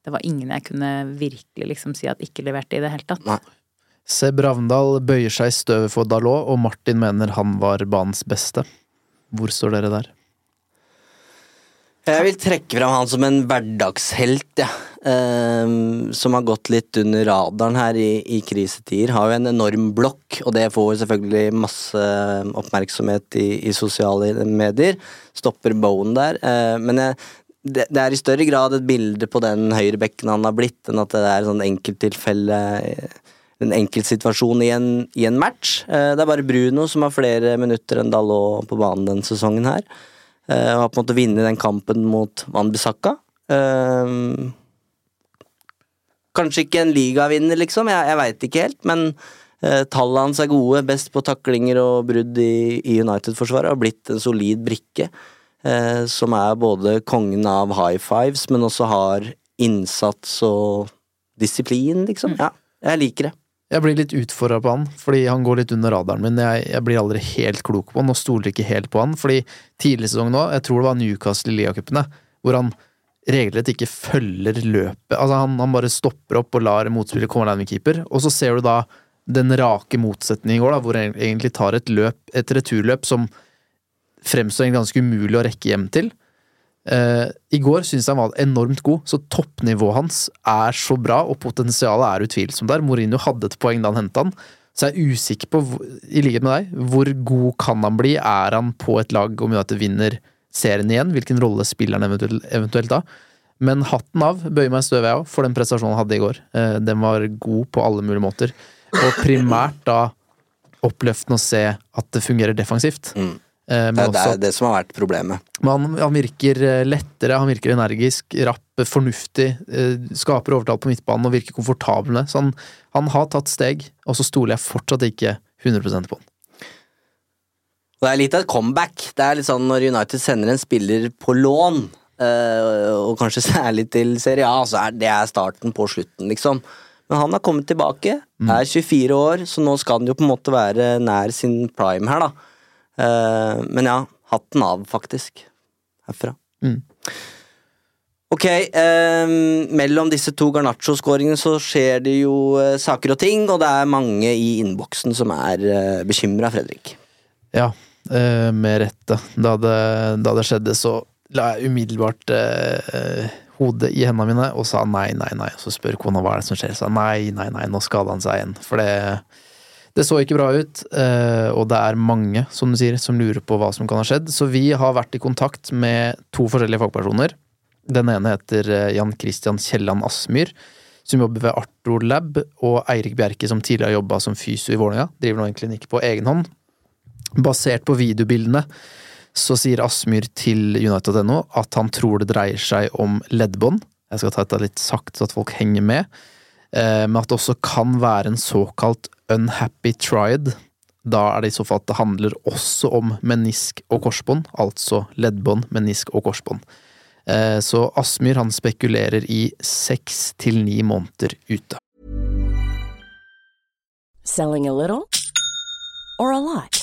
det var ingen jeg kunne virkelig liksom si at ikke leverte i det hele tatt. Nei. Seb Ravndal bøyer seg i støvet for Dalot, og Martin mener han var banens beste. Hvor står dere der? Jeg vil trekke fram han som en hverdagshelt, ja. um, som har gått litt under radaren her i, i krisetider. Har jo en enorm blokk, og det får selvfølgelig masse oppmerksomhet i, i sosiale medier. Stopper Bowen der. Uh, men jeg, det, det er i større grad et bilde på den høyrebekken han har blitt, enn at det er sånn enkelttilfelle en enkeltsituasjon i en, i en match. Uh, Det er bare Bruno som har flere minutter enn Dalot på banen denne sesongen her. Og har på en måte vunnet den kampen mot Van Bissaka. Eh, Kanskje ikke en ligavinner, liksom, jeg, jeg veit ikke helt, men uh, tallene hans er gode. Best på taklinger og brudd i, i United-forsvaret. Har blitt en solid brikke. uh, Som er både kongen av high fives, men også har innsats og disiplin, liksom. Ja, jeg liker det. Jeg blir litt utfordra på han, fordi han går litt under radaren min. Jeg, jeg blir aldri helt klok på han, og stoler ikke helt på han. Fordi tidlig sesong nå, jeg tror det var Newcastle i Liacupene, hvor han regelrett ikke følger løpet. Altså han, han bare stopper opp og lar motspiller komme alene med keeper, og så ser du da den rake motsetningen i går, da, hvor han egentlig tar et løp, et returløp som fremstår ganske umulig å rekke hjem til. Eh, I går syns jeg han var enormt god, så toppnivået hans er så bra, og potensialet er utvilsomt der. Mourinho hadde et poeng da han henta han, så jeg er usikker på, i likhet med deg, hvor god kan han bli? Er han på et lag om United vinner serien igjen? Hvilken rolle spiller han eventuelt, eventuelt da? Men hatten av, bøyer meg i støvet jeg òg, for den prestasjonen han hadde i går. Uh, Den var god på alle mulige måter. Og primært da oppløftende å se at det fungerer defensivt. Mm. Eh, Men Det, er også det som har vært problemet. han, han virker eh, lettere, han virker energisk, rapp, fornuftig, eh, skaper overtall på midtbanen og virker komfortabel med det. Så han, han har tatt steg, og så stoler jeg fortsatt ikke 100% på han. Det er litt av et comeback. Det er litt sånn når United sender en spiller på lån, og kanskje <laughs> særlig til Serie A, så er det starten på slutten, liksom. Men han har kommet tilbake, er 24 år, så nå skal han jo på en måte være nær sin prime her, da. Eh, men ja, hatten av, faktisk. Herfra. Mm. Ok, eh, mellom disse to Garnaccio-skåringene så skjer det jo eh, saker og ting, og det er mange i innboksen som er eh, bekymra, Fredrik. Ja, eh, med rette. Da det, da det skjedde, så la jeg umiddelbart eh, hodet i hendene mine og sa nei, nei, nei. Og så spør kona hva er det som skjer. og sa nei, nei, nei, nå skada han seg igjen. For det, det så ikke bra ut, eh, og det er mange, som du sier, som lurer på hva som kan ha skjedd. Så vi har vært i kontakt med to forskjellige fagpersoner. Den ene heter eh, Jan Christian Kielland Aspmyr, som jobber ved Artro Lab, og Eirik Bjerke, som tidligere jobba som fysio i Vålerenga. Driver nå en klinikk på egen hånd. Basert på videobildene så sier Aspmyr til United.no at han tror det dreier seg om leddbånd. Jeg skal ta dette litt sakte så at folk henger med. Eh, Men at det også kan være en såkalt unhappy triad. Da er det i så fall at det handler også om menisk og korsbånd, altså leddbånd, menisk og korsbånd. Eh, Så Asmyr han spekulerer i seks til ni måneder ute. Selling a little or a lot?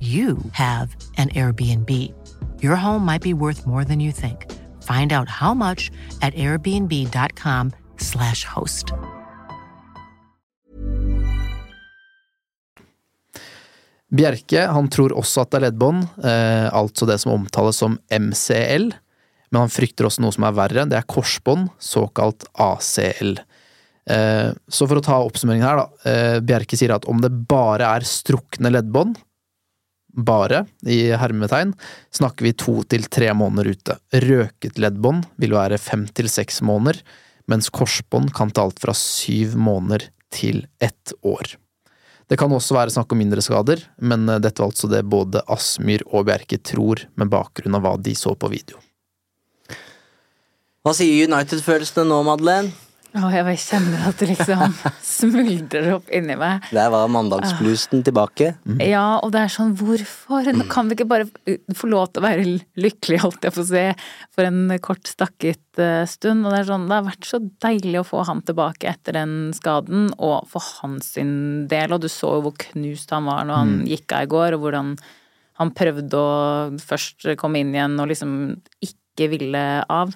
you have an Airbnb. Your home might be worth more than you think. Find out how much at airbnb.com/slash host. Bjerke han tror også at det er leddbånd, eh, altså det som omtales som MCL, men han frykter også noe som er verre, det er korsbånd, såkalt ACL. Eh, så for å ta oppsummeringen her, da. Eh, Bjerke sier at om det bare er strukne leddbånd, bare, i hermetegn, snakker vi to til tre måneder ute. Røket leddbånd vil være fem til seks måneder, mens korsbånd kan ta alt fra syv måneder til ett år. Det kan også være snakk om mindre skader, men eh, dette var altså det både Aspmyr og Bjerke tror, med bakgrunn av hva de så på video. Hva sier United-følelsene nå, Madeleine? Og jeg kjenner at det liksom <laughs> smuldrer opp inni meg. Der var mandagsbluesen tilbake. Ja, og det er sånn, hvorfor? Nå kan vi ikke bare få lov til å være lykkelige, holdt jeg på å si, for en kort stakket eh, stund. Og det er sånn, det har vært så deilig å få han tilbake etter den skaden, og for hans sin del. Og du så jo hvor knust han var når han gikk av i går, og hvordan han prøvde å først komme inn igjen og liksom ikke ville av.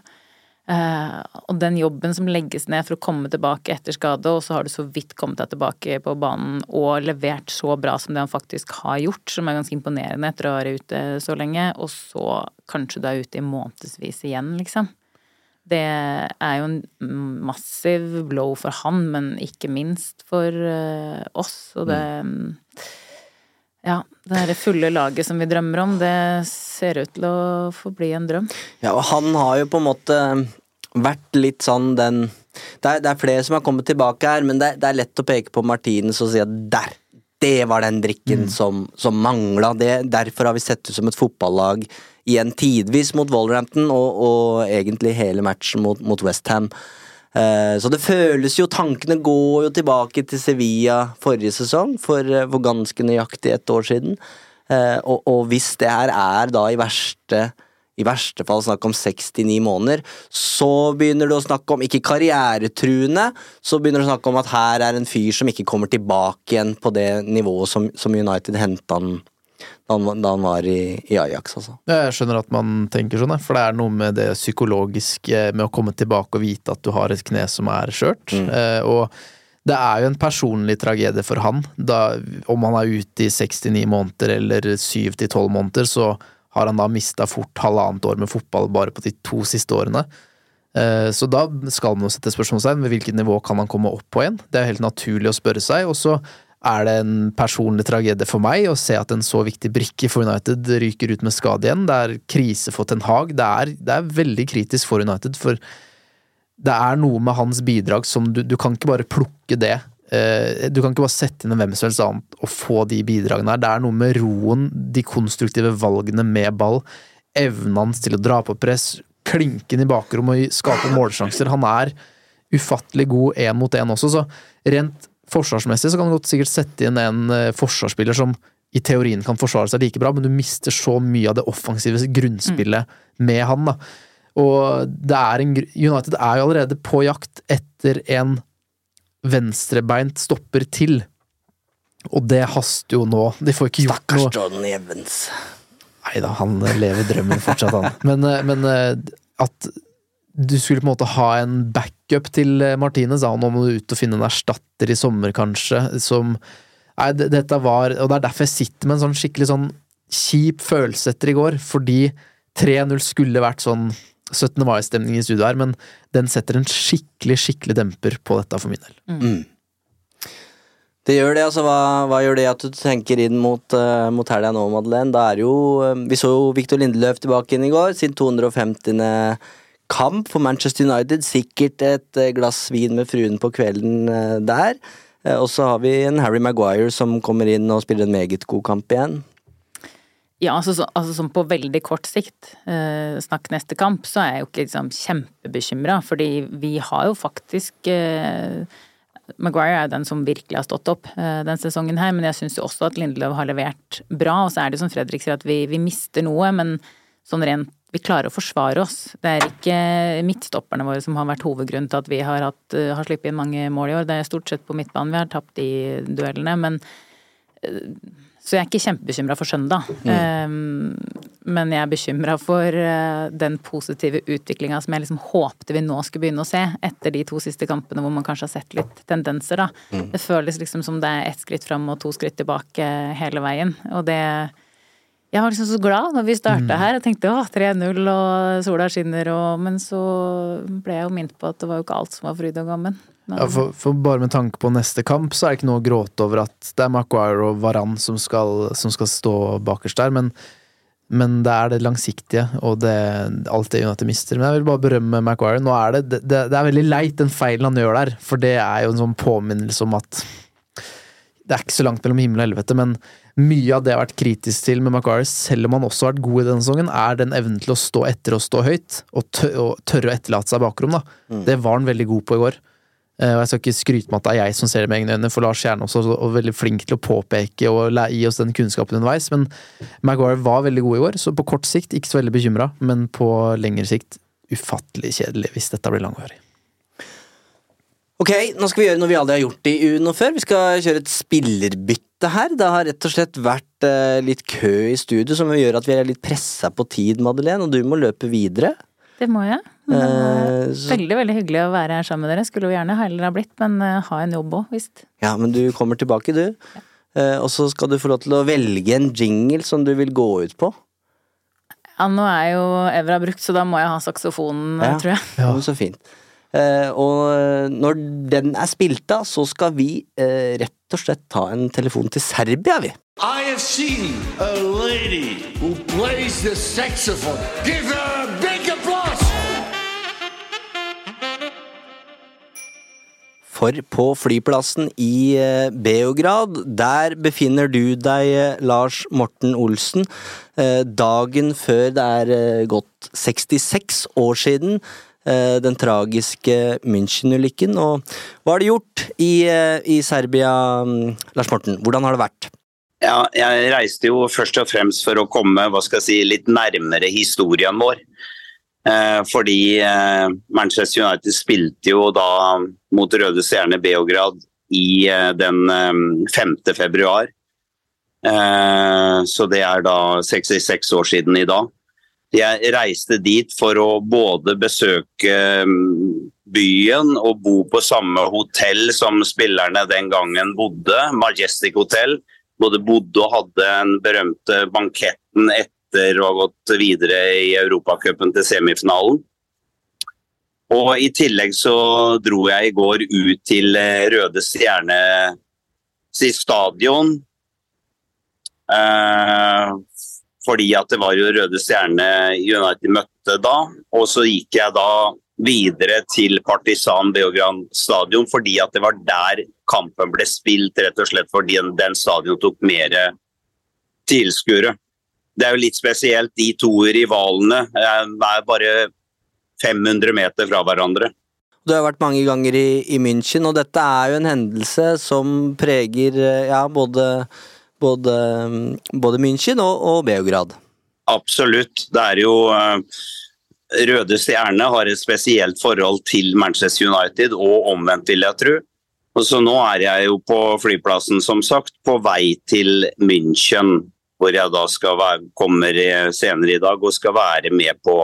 Eh, og den jobben som legges ned for å komme tilbake etter skade, og så har du så vidt kommet deg tilbake på banen og levert så bra som det han faktisk har gjort, som er ganske imponerende etter å være ute så lenge, og så kanskje du er ute i månedsvis igjen, liksom. Det er jo en massiv blow for han, men ikke minst for eh, oss, og det Ja, det er det fulle laget som vi drømmer om, det ser ut til å forbli en drøm. Ja, og han har jo på en måte vært litt sånn den Det er, det er flere som har kommet tilbake her, men det, det er lett å peke på Martinez og si at der! Det var den drikken som, som mangla. Derfor har vi sett ut som et fotballag igjen tidvis mot Wolverhampton, og, og egentlig hele matchen mot, mot Westham. Uh, så det føles jo Tankene går jo tilbake til Sevilla forrige sesong, for, eh, for ganske nøyaktig ett år siden. Uh, og, og hvis det her er da i verste i verste fall snakk om 69 måneder, så begynner du å snakke om, ikke karrieretruende, så begynner du å snakke om at her er en fyr som ikke kommer tilbake igjen på det nivået som, som United henta han da han, var- da han var i, i Ajax, altså. Jeg skjønner at man tenker sånn, for det er noe med det psykologiske med å komme tilbake og vite at du har et kne som er skjørt. Eh, og det er jo en personlig tragedie for han. Da, om han er ute i 69 måneder eller 7-12 måneder, så har han da mista fort halvannet år med fotball bare på de to siste årene. Eh, Så da skal man jo sette spørsmålstegn ved hvilket nivå kan han komme opp på igjen. Det er helt naturlig å spørre seg. Og så er det en personlig tragedie for meg å se at en så viktig brikke for United ryker ut med skade igjen. Det er krise for Ten Hag. Det er, det er veldig kritisk for United, for det er noe med hans bidrag som du, du kan ikke bare plukke det. Eh, Du kan ikke bare sette inn en hvem som helst annet og få de bidragene her. Det er noe med roen, de konstruktive valgene med ball, evnen hans til å dra på press, klinken i bakrom og skape målsjanser. Han er ufattelig god én mot én også, så rent forsvarsmessig så kan du godt sikkert sette inn en eh, forsvarsspiller som i teorien kan forsvare seg like bra, men du mister så mye av det offensive grunnspillet med han, da. Og det er en United er jo allerede på jakt etter en venstrebeint stopper til. Og det haster jo nå. De får ikke gjort Stakkars noe Jordan Evans. Nei da, han lever drømmen fortsatt, han. <laughs> Men, eh, men eh, at du skulle på en måte ha en backup til eh, Martinez, da, nå må du ut og finne en erstatter i sommer, kanskje, som Nei, det- dette var Og det er derfor jeg sitter med en sånn skikkelig sånn kjip følelse etter i går, fordi 3-0 skulle vært sånn 17. mai-stemning i studio her, men den setter en skikkelig, skikkelig demper på dette for min del. Mm. Det gjør det, altså. Hva, hva gjør det at du tenker inn mot, uh, mot helga nå, Madeleine? Da er jo uh, Vi så jo Victor Lindeløf tilbake inn i går, sin 250. kamp for Manchester United. Sikkert et uh, glass vin med fruen på kvelden uh, der. Og så har vi en Harry Maguire som kommer inn og spiller en meget god kamp igjen. Ja, altså, så, altså som på veldig kort sikt, eh, snakk neste kamp, så er jeg jo ikke liksom kjempebekymra, fordi vi har jo faktisk eh, Maguire er jo den som virkelig har stått opp eh, den sesongen her, men jeg syns jo også at Lindeløv har levert bra, og så er det som Fredrik sier at vi, vi mister noe, men sånn rent vi klarer å forsvare oss. Det er ikke midtstopperne våre som har vært hovedgrunnen til at vi har, hatt, eh, har sluppet inn mange mål i år. Det er stort sett på midtbanen vi har tapt de duellene, men så jeg er ikke kjempebekymra for søndag. Um, men jeg er bekymra for uh, den positive utviklinga som jeg liksom håpte vi nå skulle begynne å se, etter de to siste kampene hvor man kanskje har sett litt tendenser, da. Det føles liksom som det er ett skritt fram og to skritt tilbake hele veien. Og det Jeg var liksom så glad når vi starta her. Jeg tenkte å, 3-0 og sola skinner og Men så ble jeg jo minnet på at det var jo ikke alt som var fryd og gammen. Men- Ja, for, for bare med tanke på neste kamp, så er det ikke noe å gråte over at det er Maguire og Varan som skal, som skal stå bakerst der, men, men det er det langsiktige og det, alt det United mister. Men jeg vil bare berømme Maguire. Nå er det, det, det er veldig leit, den feilen han gjør der, for det er jo en sånn påminnelse om at det er ikke så langt mellom himmel og helvete, men mye av det jeg har vært kritisk til med Maguire, selv om han også har vært god i denne sesongen, er den evnen til å stå etter og stå høyt, og, tø og tørre å etterlate seg bakrom. da. Det var han veldig god på i går. Eh, Og jeg skal ikke skryte med at det er jeg som ser det med egne øyne, for Lars Kjernås er også veldig flink til å påpeke og gi oss den kunnskapen underveis. Men Maguire var veldig god i år, så på kort sikt ikke så veldig bekymra. Men på lengre sikt ufattelig kjedelig hvis dette blir langvarig. Ok, nå skal vi gjøre noe vi aldri har gjort i Uno før. Vi skal kjøre et spillerbytte her. Det har rett og slett vært eh, litt kø i studio, som gjør at vi er litt pressa på tid, Madeleine. Og du må løpe videre. Det må jeg. Men, Eh, eh, så- Veldig veldig hyggelig å være her sammen med dere. Skulle jo gjerne heller ha blitt, men eh, ha en jobb òg, visst. Ja, men du kommer tilbake, du. Eh, og så skal du få lov til å velge en jingle som du vil gå ut på. Ja, nå er jo Evra brukt, så da må jeg ha saksofonen, Ja. tror jeg. Ja. Så fint. Eh, og når den er spilt av, så skal vi rett og slett ta en telefon til Serbia, vi. I have seen a lady who plays the saxophone. Give her a For på flyplassen i eh, Beograd, der befinner du deg, eh, Lars Morten Olsen, eh, dagen før det er gått 66 år siden den tragiske München-ulykken. Og hva har du gjort i, i Serbia, mm, Lars Morten? Hvordan har det vært? Ja, jeg reiste jo først og fremst for å komme hva skal jeg si, litt nærmere historien vår. Eh, fordi eh, Manchester United spilte jo da mot Røde Stjerne Beograd i eh, den eh, 5. februar. Så det er da 66 år siden i dag. Jeg reiste dit for å både besøke mm, byen og bo på samme hotell som spillerne den gangen bodde, Majestic Hotel. Både bodde og hadde den berømte banketten etter å ha gått videre i Europacupen til semifinalen. Og i tillegg så dro jeg i går ut til eh, Røde Stjerne stadion. Eh, fordi at det var jo Røde Stjerne United møtte da. Og så gikk jeg da videre til Partisan Beograd stadion fordi at det var der kampen ble spilt, rett og slett fordi den, den stadion tok mer tilskuere. Det er jo litt spesielt. De to rivalene eh, er bare 500 meter fra hverandre. Du har vært mange ganger i, i München, og dette er jo en hendelse som preger eh, ja, både, både, mm, både München og, og Beograd. Absolutt. Det er jo eh, Røde Stjerne har et spesielt forhold til Manchester United, og omvendt, vil jeg tro. Og så nå er jeg jo på flyplassen, som sagt, på vei til München. Hvor jeg da skal være, kommer senere i dag og skal være med på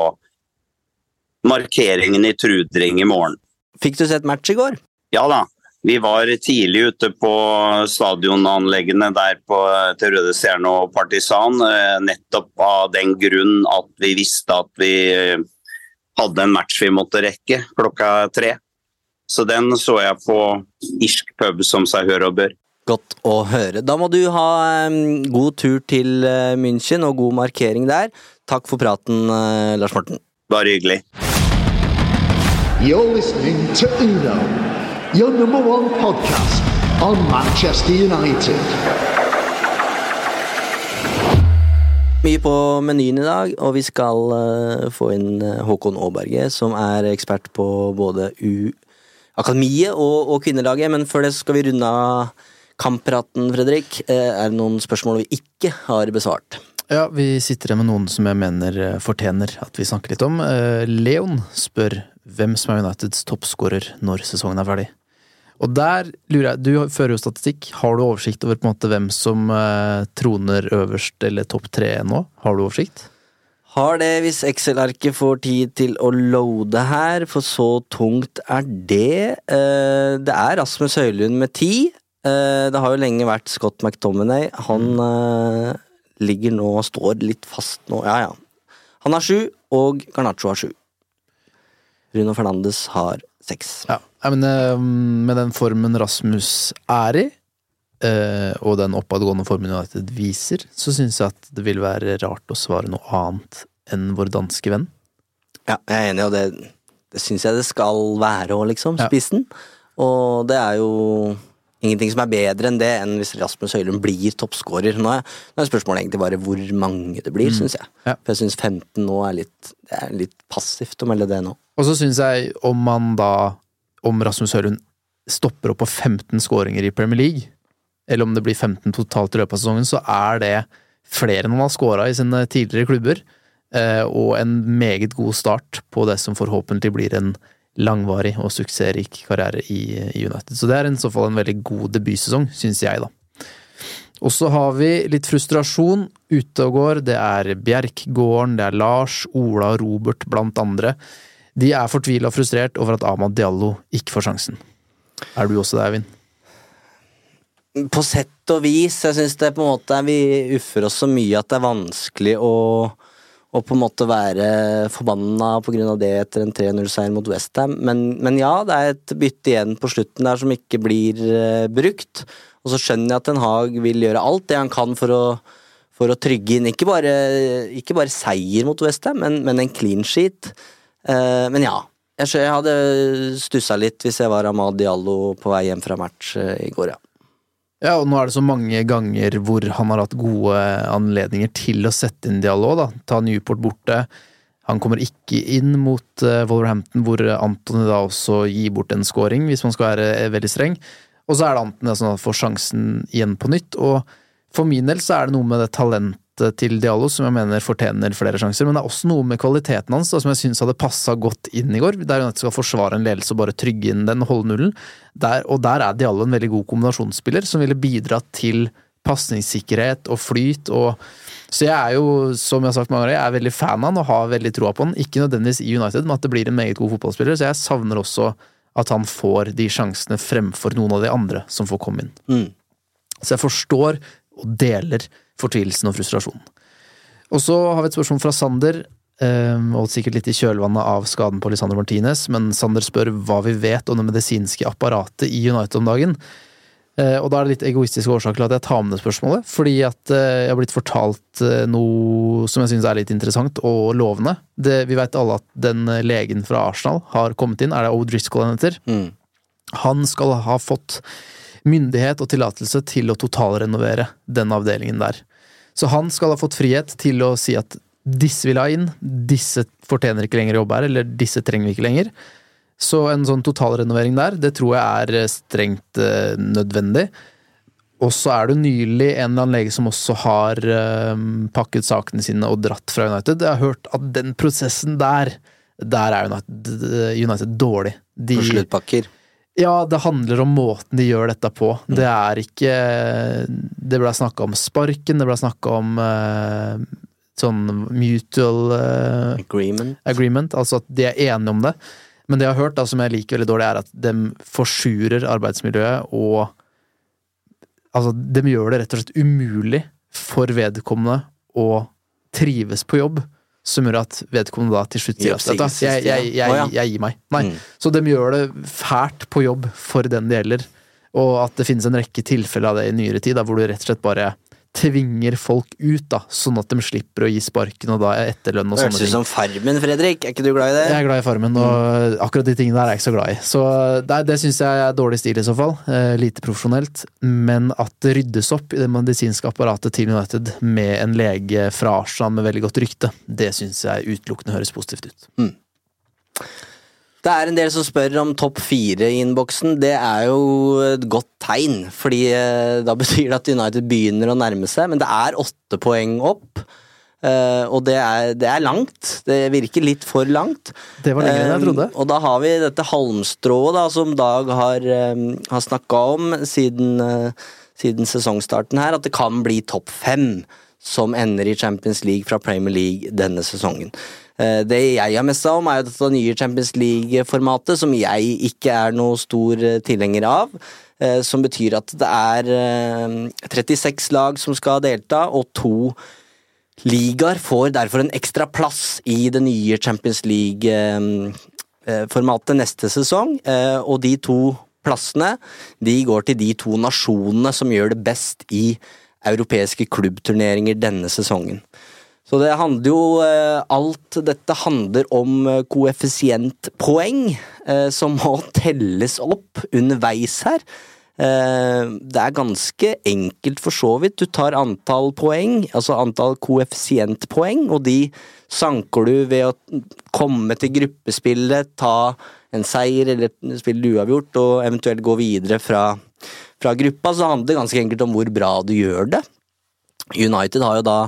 markeringen i Trudring i morgen. Fikk du sett match i går? Ja da. Vi var tidlig ute på stadionanleggene der på, til Røde Stjerne og Partisan. eh, Nettopp av den grunn at vi visste at vi eh, hadde en match vi måtte rekke klokka tre. Så den så jeg på irsk pub, som seg hør og bør. Godt å høre. Da må du ha god tur til eh, München og god markering der. Takk for praten, eh, Lars Morten. Bare hyggelig. You're listening to Uno, your number one podcast on Manchester United. Mye på menyen i dag, og vi skal eh, få inn Håkon Aaberge, som er ekspert på både U-akademiet og, og kvinnelaget. Men før det skal vi runde av kamppraten, Fredrik. Eh, er det noen spørsmål vi ikke har besvart? Ja, vi sitter her med noen som jeg mener eh, fortjener at vi snakker litt om. Eh, Leon spør hvem som er Uniteds toppskårer når sesongen er ferdig. Og der lurer jeg, Du fører jo statistikk. Har du oversikt over på en måte hvem som troner øverst eller topp tre nå? Har du oversikt? Har det hvis Excel-arket får tid til å loade her, for så tungt er det. Det er Rasmus Høylund med ti. Eh, det har jo lenge vært Scott McTominay. Han eh, ligger nå og står litt fast nå. Ja, ja. Han har sju, og Garnaccio har sju. Bruno Fernandes har seks. Ja, men eh, med den formen Rasmus er i, og den oppadgående formen United viser, så syns jeg at det vil være rart å svare noe annet enn vår danske venn. Ja, jeg er enig, og det, det syns jeg det skal være òg, liksom. Ja. Og det er jo ingenting som er bedre enn det enn hvis Rasmus Høylund blir toppskårer. Nå er, nå er spørsmålet egentlig bare hvor mange det blir, Mm. syns jeg. Ja. For jeg syns 15 nå er litt, det er litt passivt å melde det nå. Og så syns jeg, om man da Om Rasmus Høylund stopper opp på 15 skåringer i Premier League, eller om det blir 15 totalt i løpet av sesongen, så er det flere enn han har skåra i sine tidligere klubber, eh, og en meget god start på det som forhåpentlig blir en langvarig og suksessrik karriere i, United. Så det er i så fall en veldig god debutsesong, syns jeg, da. Og så har vi litt frustrasjon ute og går. Det er Bjerkgården, det er Lars, Ola og Robert blant andre. De er fortvila og frustrert over at Ahmad Diallo ikke får sjansen. Er du også det, Eivind? På sett og vis. Jeg syns det på en måte vi uffer oss så mye at det er vanskelig å og på en måte være forbanna pga. det etter en 3-0-seier mot Westham. Men, men ja, det er et bytte igjen på slutten der som ikke blir uh, brukt. Og så skjønner jeg at Den Haag vil gjøre alt det han kan for å, for å trygge inn ikke bare, ikke bare seier mot Westham, men, men en clean sheet. Uh, men ja. Jeg, jeg hadde stussa litt hvis jeg var Ahmad Diallo på vei hjem fra match uh, i går, ja. Ja, og nå er det så mange ganger hvor han har hatt gode anledninger til å sette inn dialog, da. Ta Newport borte. Han kommer ikke inn mot uh, Wolverhampton, hvor Antony da også gir bort en scoring, hvis man skal være eh, veldig streng. Og så er det Antony som får sjansen igjen på nytt, og for min del så er det noe med det talentet til Diallo som jeg mener fortjener flere sjanser, men det er også noe med kvaliteten hans da, som jeg syns hadde passa godt inn i går. Der United skal forsvare en ledelse og bare trygge inn den, holde nullen. Der, og der er Diallo en veldig god kombinasjonsspiller som ville bidratt til pasningssikkerhet og flyt. og så jeg er jo, som jeg har sagt mange ganger, jeg er veldig fan av han og har veldig troa på han. Ikke nødvendigvis i United, men at det blir en meget god fotballspiller. Så jeg savner også at han får de sjansene fremfor noen av de andre som får komme inn. Mm. Så jeg forstår og deler fortvilelsen og frustrasjonen. Og så har vi et spørsmål fra Sander, og sikkert litt i kjølvannet av skaden på Lisandro Martinez, men Sander spør hva vi vet om det medisinske apparatet i United om dagen. Og da er det litt egoistiske årsaker til at jeg tar med det spørsmålet, fordi at jeg har blitt fortalt noe som jeg syns er litt interessant og lovende. Det, vi veit alle at den legen fra Arsenal har kommet inn, er det O'Driscoll han heter? Mm. Han skal ha fått myndighet og tillatelse til å totalrenovere den avdelingen der. Så han skal ha fått frihet til å si at disse vil ha inn, disse fortjener ikke lenger å jobbe her, eller disse trenger vi ikke lenger. Så en sånn totalrenovering der, det tror jeg er strengt eh, nødvendig. Og så er det nylig en eller annen lege som også har eh, pakket sakene sine og dratt fra United. Jeg har hørt at den prosessen der, der er United, United dårlig. De, sluttpakker? Ja, det handler om måten de gjør dette på. Det er ikke Det ble snakka om sparken, det ble snakka om uh, sånn mutual uh, agreement. agreement. Altså at de er enige om det. Men det jeg har hørt, da, som jeg liker veldig dårlig, er at de forsurer arbeidsmiljøet og Altså, de gjør det rett og slett umulig for vedkommende å trives på jobb som gjør at vedkommende da til slutt sier at jeg, jeg, jeg, jeg, gir meg. Nei. Mm. Så de gjør det fælt på jobb for den det gjelder, og at det finnes en rekke tilfeller av det i nyere tid, da, hvor du rett og slett bare tvinger folk ut, da, sånn at de slipper å gi sparken og da etterlønn og sånne ting. Høres ut som Farmen, Fredrik. Er ikke du glad i det? Jeg er glad i Farmen, og akkurat de tingene der er jeg ikke så glad i. Så det, det syns jeg er dårlig stil i så fall. Eh, lite profesjonelt. Men at det ryddes opp i det medisinske apparatet til United med en lege fra Arsenal med veldig godt rykte, det syns jeg utelukkende høres positivt ut. Mm. Det er en del som spør om topp fire i innboksen. Det er jo et godt tegn, fordi eh, da <laughs> betyr det at United begynner å nærme seg. Men det er åtte poeng opp, eh, og det er, det er langt. Det virker litt for langt. Det var lenger enn jeg trodde. Eh, og da har vi dette halmstrået da, som Dag har, har snakka om siden, siden sesongstarten her, at det kan bli topp fem som ender i Champions League fra Premier League denne sesongen. Det jeg har mest om, er jo dette nye Champions League-formatet, som jeg ikke er noe stor tilhenger av. Som betyr at det er 36 lag som skal delta, og to ligaer får derfor en ekstra plass i det nye Champions League-formatet neste sesong. Og de to plassene de går til de to nasjonene som gjør det best i europeiske klubbturneringer denne sesongen. Så det handler jo Alt dette handler om koeffisientpoeng, som må telles opp underveis her. Eh, Det er ganske enkelt for så vidt. Du tar antall poeng, altså antall koeffisientpoeng, og de sanker du ved å komme til gruppespillet, ta en seier eller spille uavgjort, og eventuelt gå videre fra, fra gruppa. Så handler det ganske enkelt om hvor bra du gjør det. United har jo da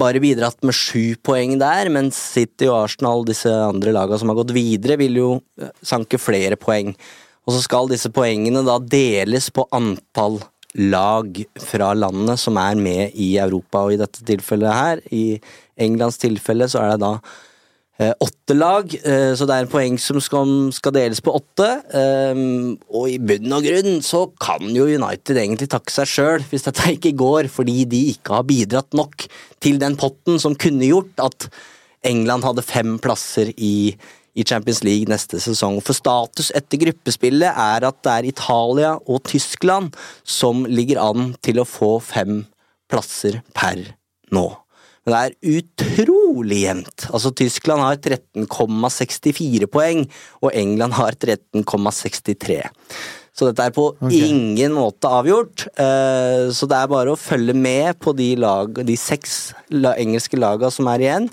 bare bidratt med sju poeng der, mens City og Arsenal, disse andre lagene som har gått videre, vil jo eh, sanke flere poeng. Og så skal disse poengene da deles på antall lag fra landet som er med i Europa, og i dette tilfellet her, i Englands tilfelle, så er det da åtte lag, eh, så det er en poeng som skal deles på åtte. eh, og i bunn og grunn så kan jo United egentlig takke seg sjøl hvis dette ikke går, fordi de ikke har bidratt nok til den potten som kunne gjort at England hadde fem plasser i, i Champions League neste sesong. For status etter gruppespillet er at det er Italia og Tyskland som ligger an til å få fem plasser per nå. Men det er utrolig jevnt. Altså, Tyskland har 13,64 poeng, og England har 13,63. Så dette er på okay. ingen måte avgjort. eh, Så det er bare å følge med på de, lag, de seks engelske lagene som er igjen.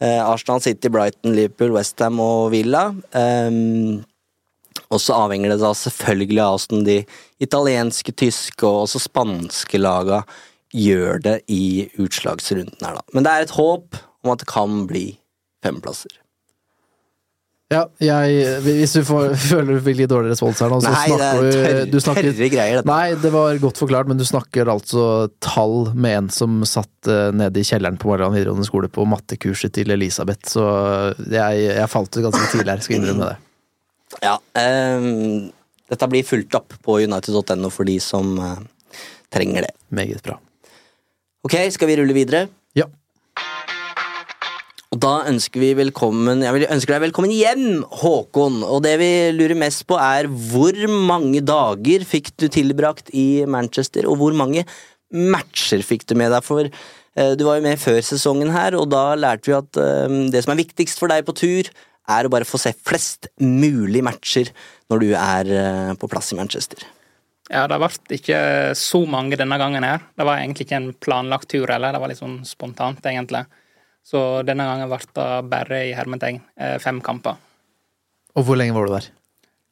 Eh, Arsenal, City, Brighton, Liverpool, Westham og Villa. Um, og så avhenger det da selvfølgelig av hvordan de italienske, tyske og også spanske laga gjør det i utslagsrunden her, da. Men det er et håp om at det kan bli femplasser. Ja, jeg, hvis du får, <laughs> føler du fikk litt dårlig respons her nå, så Nei, det er snakker du tørre- du snakker, tørre greier, dette. Nei, det var godt forklart, men du snakker altså tall med en som satt eh, nede i kjelleren på Marland videregående skole på mattekurset til Elisabeth, så jeg, jeg falt ut ganske tidlig her, skal innrømme det. Ja, Um, dette blir fulgt opp på united.no for de som uh, trenger det. Meget bra. Ok, skal vi rulle videre? Ja. Og da ønsker vi velkommen Jeg ønsker deg velkommen hjem, Håkon. Og det vi lurer mest på, er hvor mange dager fikk du tilbrakt i Manchester, og hvor mange matcher fikk du med deg? For eh, du var jo med før sesongen her, og da lærte vi at eh, det som er viktigst for deg på tur, er å bare få se flest mulig matcher når du er eh, på plass i Manchester. Ja, det ble ikke så mange denne gangen her. Det var egentlig ikke en planlagt tur heller, det var litt sånn spontant, egentlig. Så denne gangen ble det bare i hermetegn eh, fem kamper. Og hvor lenge var du der?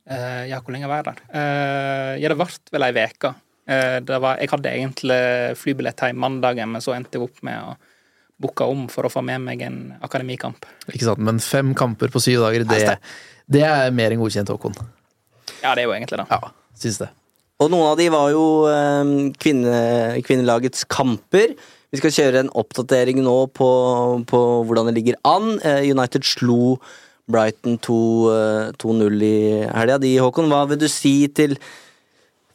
Uh, Ja, hvor lenge var jeg der? Uh, Ja, det ble vel ei uke. Uh, Jeg hadde egentlig flybillett hjem mandagen, men så endte jeg opp med å booke om for å få med meg en akademikamp. Ikke sant, men fem kamper på syv dager, det, det er mer enn godkjent, Håkon. Ja, det er jo egentlig det. Ja, syns det. Og noen av de var jo eh, kvinne, kvinnelagets kamper. Vi skal kjøre en oppdatering nå på, på hvordan det ligger an. Eh, United slo Brighton 2, eh, 2-0 i helga. Håkon, hva vil du si til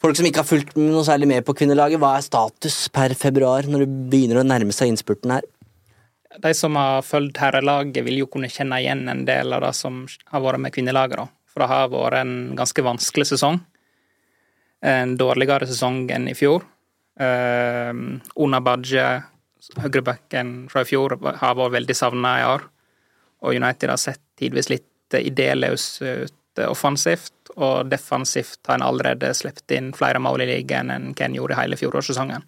folk som ikke har fulgt noe særlig med på kvinnelaget? Hva er status per februar, når det begynner å nærme seg innspurten her? De som har fulgt herrelaget, vil jo kunne kjenne igjen en del av det som har vært med kvinnelaget. For det har vært en ganske vanskelig sesong. En dårligere sesong enn i fjor. Uh, Una Badje, høyrebacken fra i fjor, har vært veldig savna i år. Og United har sett tidvis litt idéløs ut offensivt, og defensivt har en allerede sluppet inn flere mål i ligaen enn hva en gjorde i hele fjorårssesongen.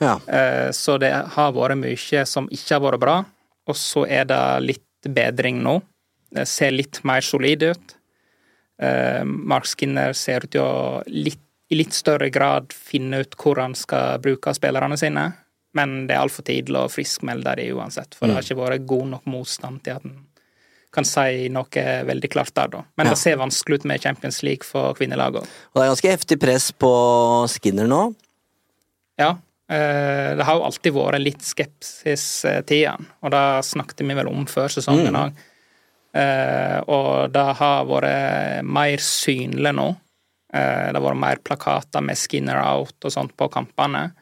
Ja. Eh, Så det har vært mye som ikke har vært bra, og så er det litt bedring nå. Det ser litt mer solid ut. Eh, Mark Skinner ser ut til å litt, i litt større grad finne ut hvor han skal bruke spillerne sine, men det er altfor tidlig å friskmelde det uansett, for det har ikke vært god nok motstand til at en kan si noe veldig klart der, da. Men Ja. det ser vanskelig ut med Champions League for kvinnelaget òg. Og det er ganske heftig press på Skinner nå. Ja. eh, Det har jo alltid vært litt skepsis eh, til han, og det snakket vi vel om før sesongen Mm. Òg. Og det har vært mer synlig nå. Eh, Det har vært mer plakater med 'Skinner out' og sånt på kampene.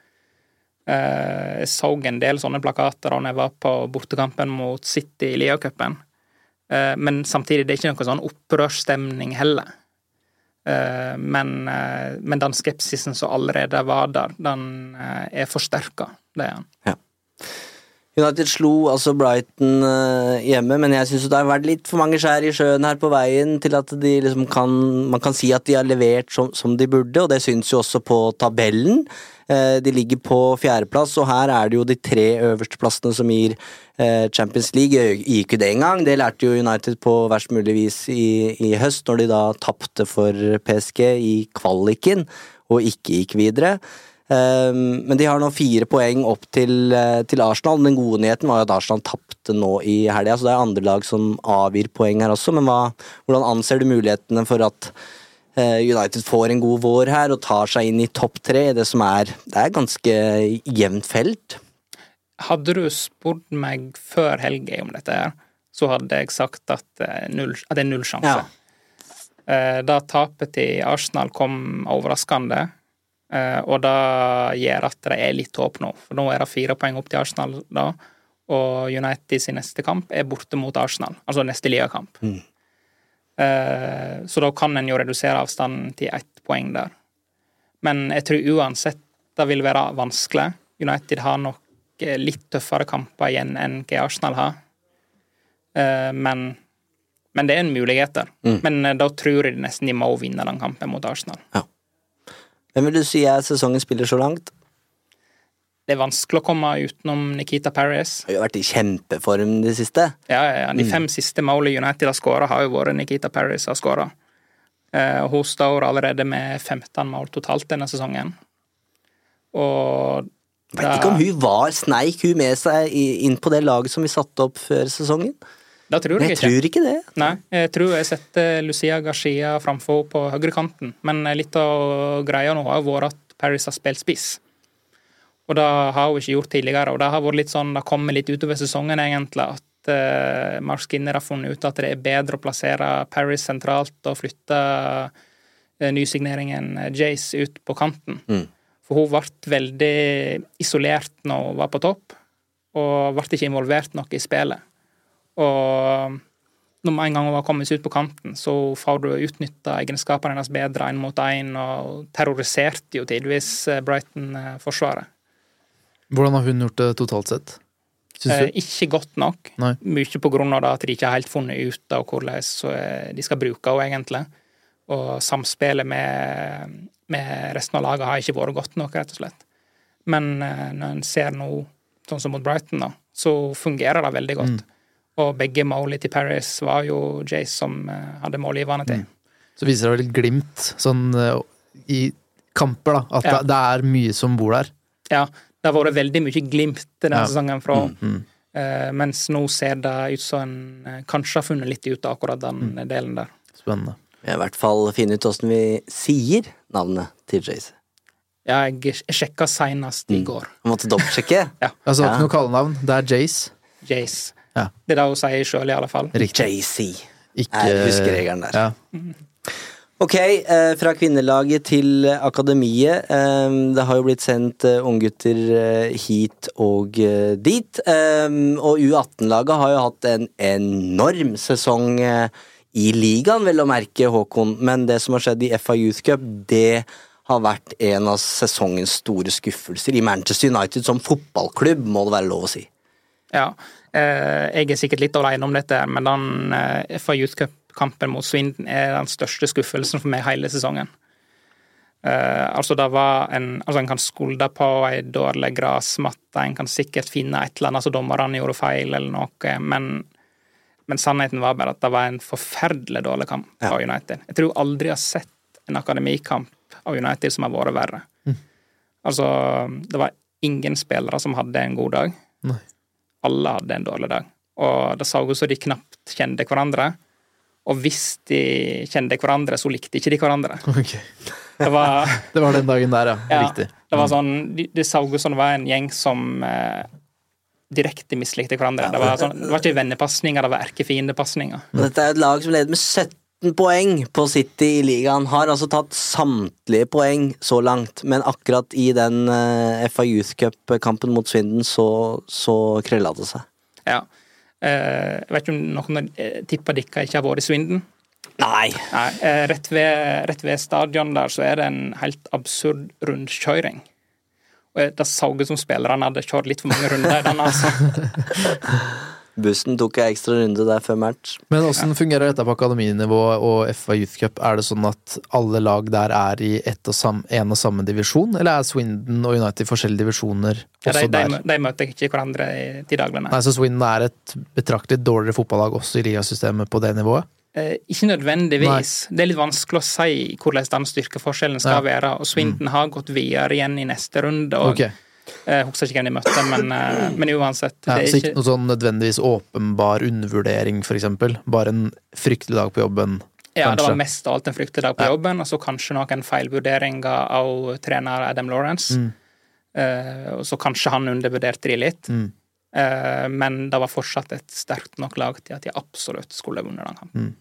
Eh, Jeg så en del sånne plakater da jeg var på bortekampen mot City i Liacupen. Eh, Men samtidig, det er ikke noe sånn opprørsstemning heller. Eh, Men, eh, men den skepsisen som allerede var der, den eh, er forsterka. Det er den. United slo altså Brighton eh, hjemme, men jeg syns det har vært litt for mange skjær i sjøen her på veien til at liksom kan Man kan si at de har levert som, som de burde, og det syns jo også på tabellen. Eh, De ligger på fjerdeplass, og her er det jo de tre øverste plassene som gir eh, Champions League. Gikk ikke det engang. Det lærte jo United på verst mulig vis i, i høst, når de da tapte for PSG i kvaliken og ikke gikk videre. Um, men de har nå fire poeng opp til, eh, til Arsenal. Den gode nyheten var jo at Arsenal tapte nå i helga, så det er andre lag som avgir poeng her også. Men hva, hvordan anser du mulighetene for at eh, United får en god vår her og tar seg inn i topp tre? Det som er, det er ganske jevnt felt. Hadde du spurt meg før helga om dette, her, så hadde jeg sagt at, eh, null, at det er null sjanse. Ja. Da tapet til Arsenal kom overraskende, og det gjør at det er litt håp nå. For nå er det fire poeng opp til Arsenal, da, og United sin neste kamp er borte mot Arsenal, altså neste ligakamp. Mm. Eh, Så da kan en jo redusere avstanden til ett poeng der. Men jeg tror uansett det vil være vanskelig. United har nok eh, litt tøffere kamper igjen enn hva Arsenal har. Eh, Men, men det er en mulighet der. Mm. Men eh, da tror jeg nesten de må vinne den kampen mot Arsenal. Hvem vil du si er sesongens spiller så langt? Det er vanskelig å komme utenom Nikita Paris. Har jo vært i kjempeform de siste. Ja, ja, De Mm. fem siste målene United har skåra, har jo vært Nikita Paris har skåra. Eh, hun står allerede med 15 mål totalt denne sesongen. Og Vet ikke om hun var Sneik hun med seg inn på det laget som vi satte opp før sesongen? Det tror jeg, jeg jeg tror ikke det. Nei, jeg tror jeg setter Lucia Gashia framfor på høyrekanten, men litt av greia nå har jo vært at Paris har spilt spiss. Og det har hun ikke gjort tidligere, og det har vært litt sånn, det kommer litt utover sesongen egentlig, at uh, Mark Skinner har funnet ut at det er bedre å plassere Paris sentralt og flytte uh, nysigneringen eh, Jace ut på kanten. Mm. For hun ble veldig isolert når hun var på topp, og ble ikke involvert nok i spillet. Og når med en gang hun har kommet ut på kanten, så får du utnytta egenskapene hennes bedre én mot én, og terroriserte jo tidvis eh, Brighton-forsvaret. Hvordan har hun gjort det totalt sett? Eh, ikke godt nok. Nei. Mye på grunn av det at de ikke har helt funnet ut av hvordan eh, de skal bruke henne, egentlig. Og samspillet med, med resten av laget har ikke vært godt nok, rett og slett. Men eh, når en ser nå, sånn som mot Brighton, da, så fungerer det veldig godt. Mm. Og begge målene til Paris var jo Jace som eh, hadde målgiverne til. Så viser det vel glimt sånn eh, i kamper, da. At Ja. det, er mye som bor der. Ja, det har vært veldig mye glimt denne Ja. sesongen fra Mm, mm. eh, Mens nå ser det ut som en kanskje har funnet litt ut av akkurat den Mm. delen der. Spennende. Vi har i hvert fall funnet ut åssen vi sier navnet til Jace. Ja, jeg sjekka seinest i går. Jeg måtte dobbeltsjekke. <laughs> Ja. Altså, ikke noe kallenavn. Det er Jace. Jace. Ja. Det er det hun sier sjøl, i alle fall. JC. Ikke Jeg husker regelen der. Ja. Ok, eh, fra kvinnelaget til akademiet. Eh, det har jo blitt sendt eh, unggutter hit og dit. Og U18-laget har jo hatt en enorm sesong i ligaen, vel å merke, Håkon. Men det som har skjedd i FA Youth Cup, det har vært en av sesongens store skuffelser i Manchester United som fotballklubb, må det være lov å si. Ja. Eh, jeg er sikkert litt alene om dette, men den eh, FA Youth Cup-kampen mot Swindon er den største skuffelsen for meg hele sesongen. Eh, altså, det var en Altså, en kan skulde på ei dårlig gressmatte, en kan sikkert finne et eller annet som dommerne gjorde feil, eller noe, men, men sannheten var bare at det var en forferdelig dårlig kamp Ja. av United. Jeg tror aldri jeg har sett en akademikamp av United som har vært verre. Altså, det var ingen spillere som hadde en god dag. Nei. Alle hadde en dårlig dag. Og det så ut som de knapt kjente hverandre. Og hvis de kjente hverandre, så likte ikke de hverandre. Okay. Det var, <laughs> Det var den dagen der, ja. ja, Riktig. det var sånn, de- så ut som det var en gjeng som eh, direkte mislikte hverandre. Det var, sånn, det var ikke vennepasninger, det var erkefiendepasninger. Dette er et lag som leder med 17 poeng på City i ligaen. Har altså tatt samtlige poeng så langt, men akkurat i den eh, FA Youth Cup-kampen mot Swindon så, så krølla det seg. Ja. Eh, jeg vet ikke om noen uh, tipper dere ikke har vært i Swindon? Nei. Nei, eh, rett, ved, rett ved stadion der så er det en helt absurd rundkjøring. Og det så ut som spillerne hadde kjørt litt for mange runder i den. altså. <laughs> Bussen tok jeg ekstra runde der før match. Men åssen fungerer dette på akademinivå og FA Youth Cup? Er det sånn at alle lag der er i ett og sam, en og samme divisjon, eller er Swindon og United i forskjellige divisjoner Ja, også de, de, der? de møter ikke hverandre i- til daglig, nei. Nei, så Swindon er et betraktelig dårligere fotballag også i ligasystemet på det nivået? Eh, ikke nødvendigvis. Det er litt vanskelig å si hvordan den styrkeforskjellen skal Ja. Mm. være. Og Swindon har gått videre igjen i neste runde. og Ok. Jeg husker ikke hvem de møtte, men, eh, men uansett. Ja, så ikke noe sånn nødvendigvis åpenbar undervurdering, eksempel. Bare en fryktelig dag på jobben, ja, det var mest av alt en fryktelig dag på jobben, og så kanskje noen feilvurderinger av trener Adam Lawrence. Mm. Uh, og så kanskje han undervurderte de litt. Mm. Uh, men det var fortsatt et sterkt nok lag til at de absolutt skulle vunnet den kampen.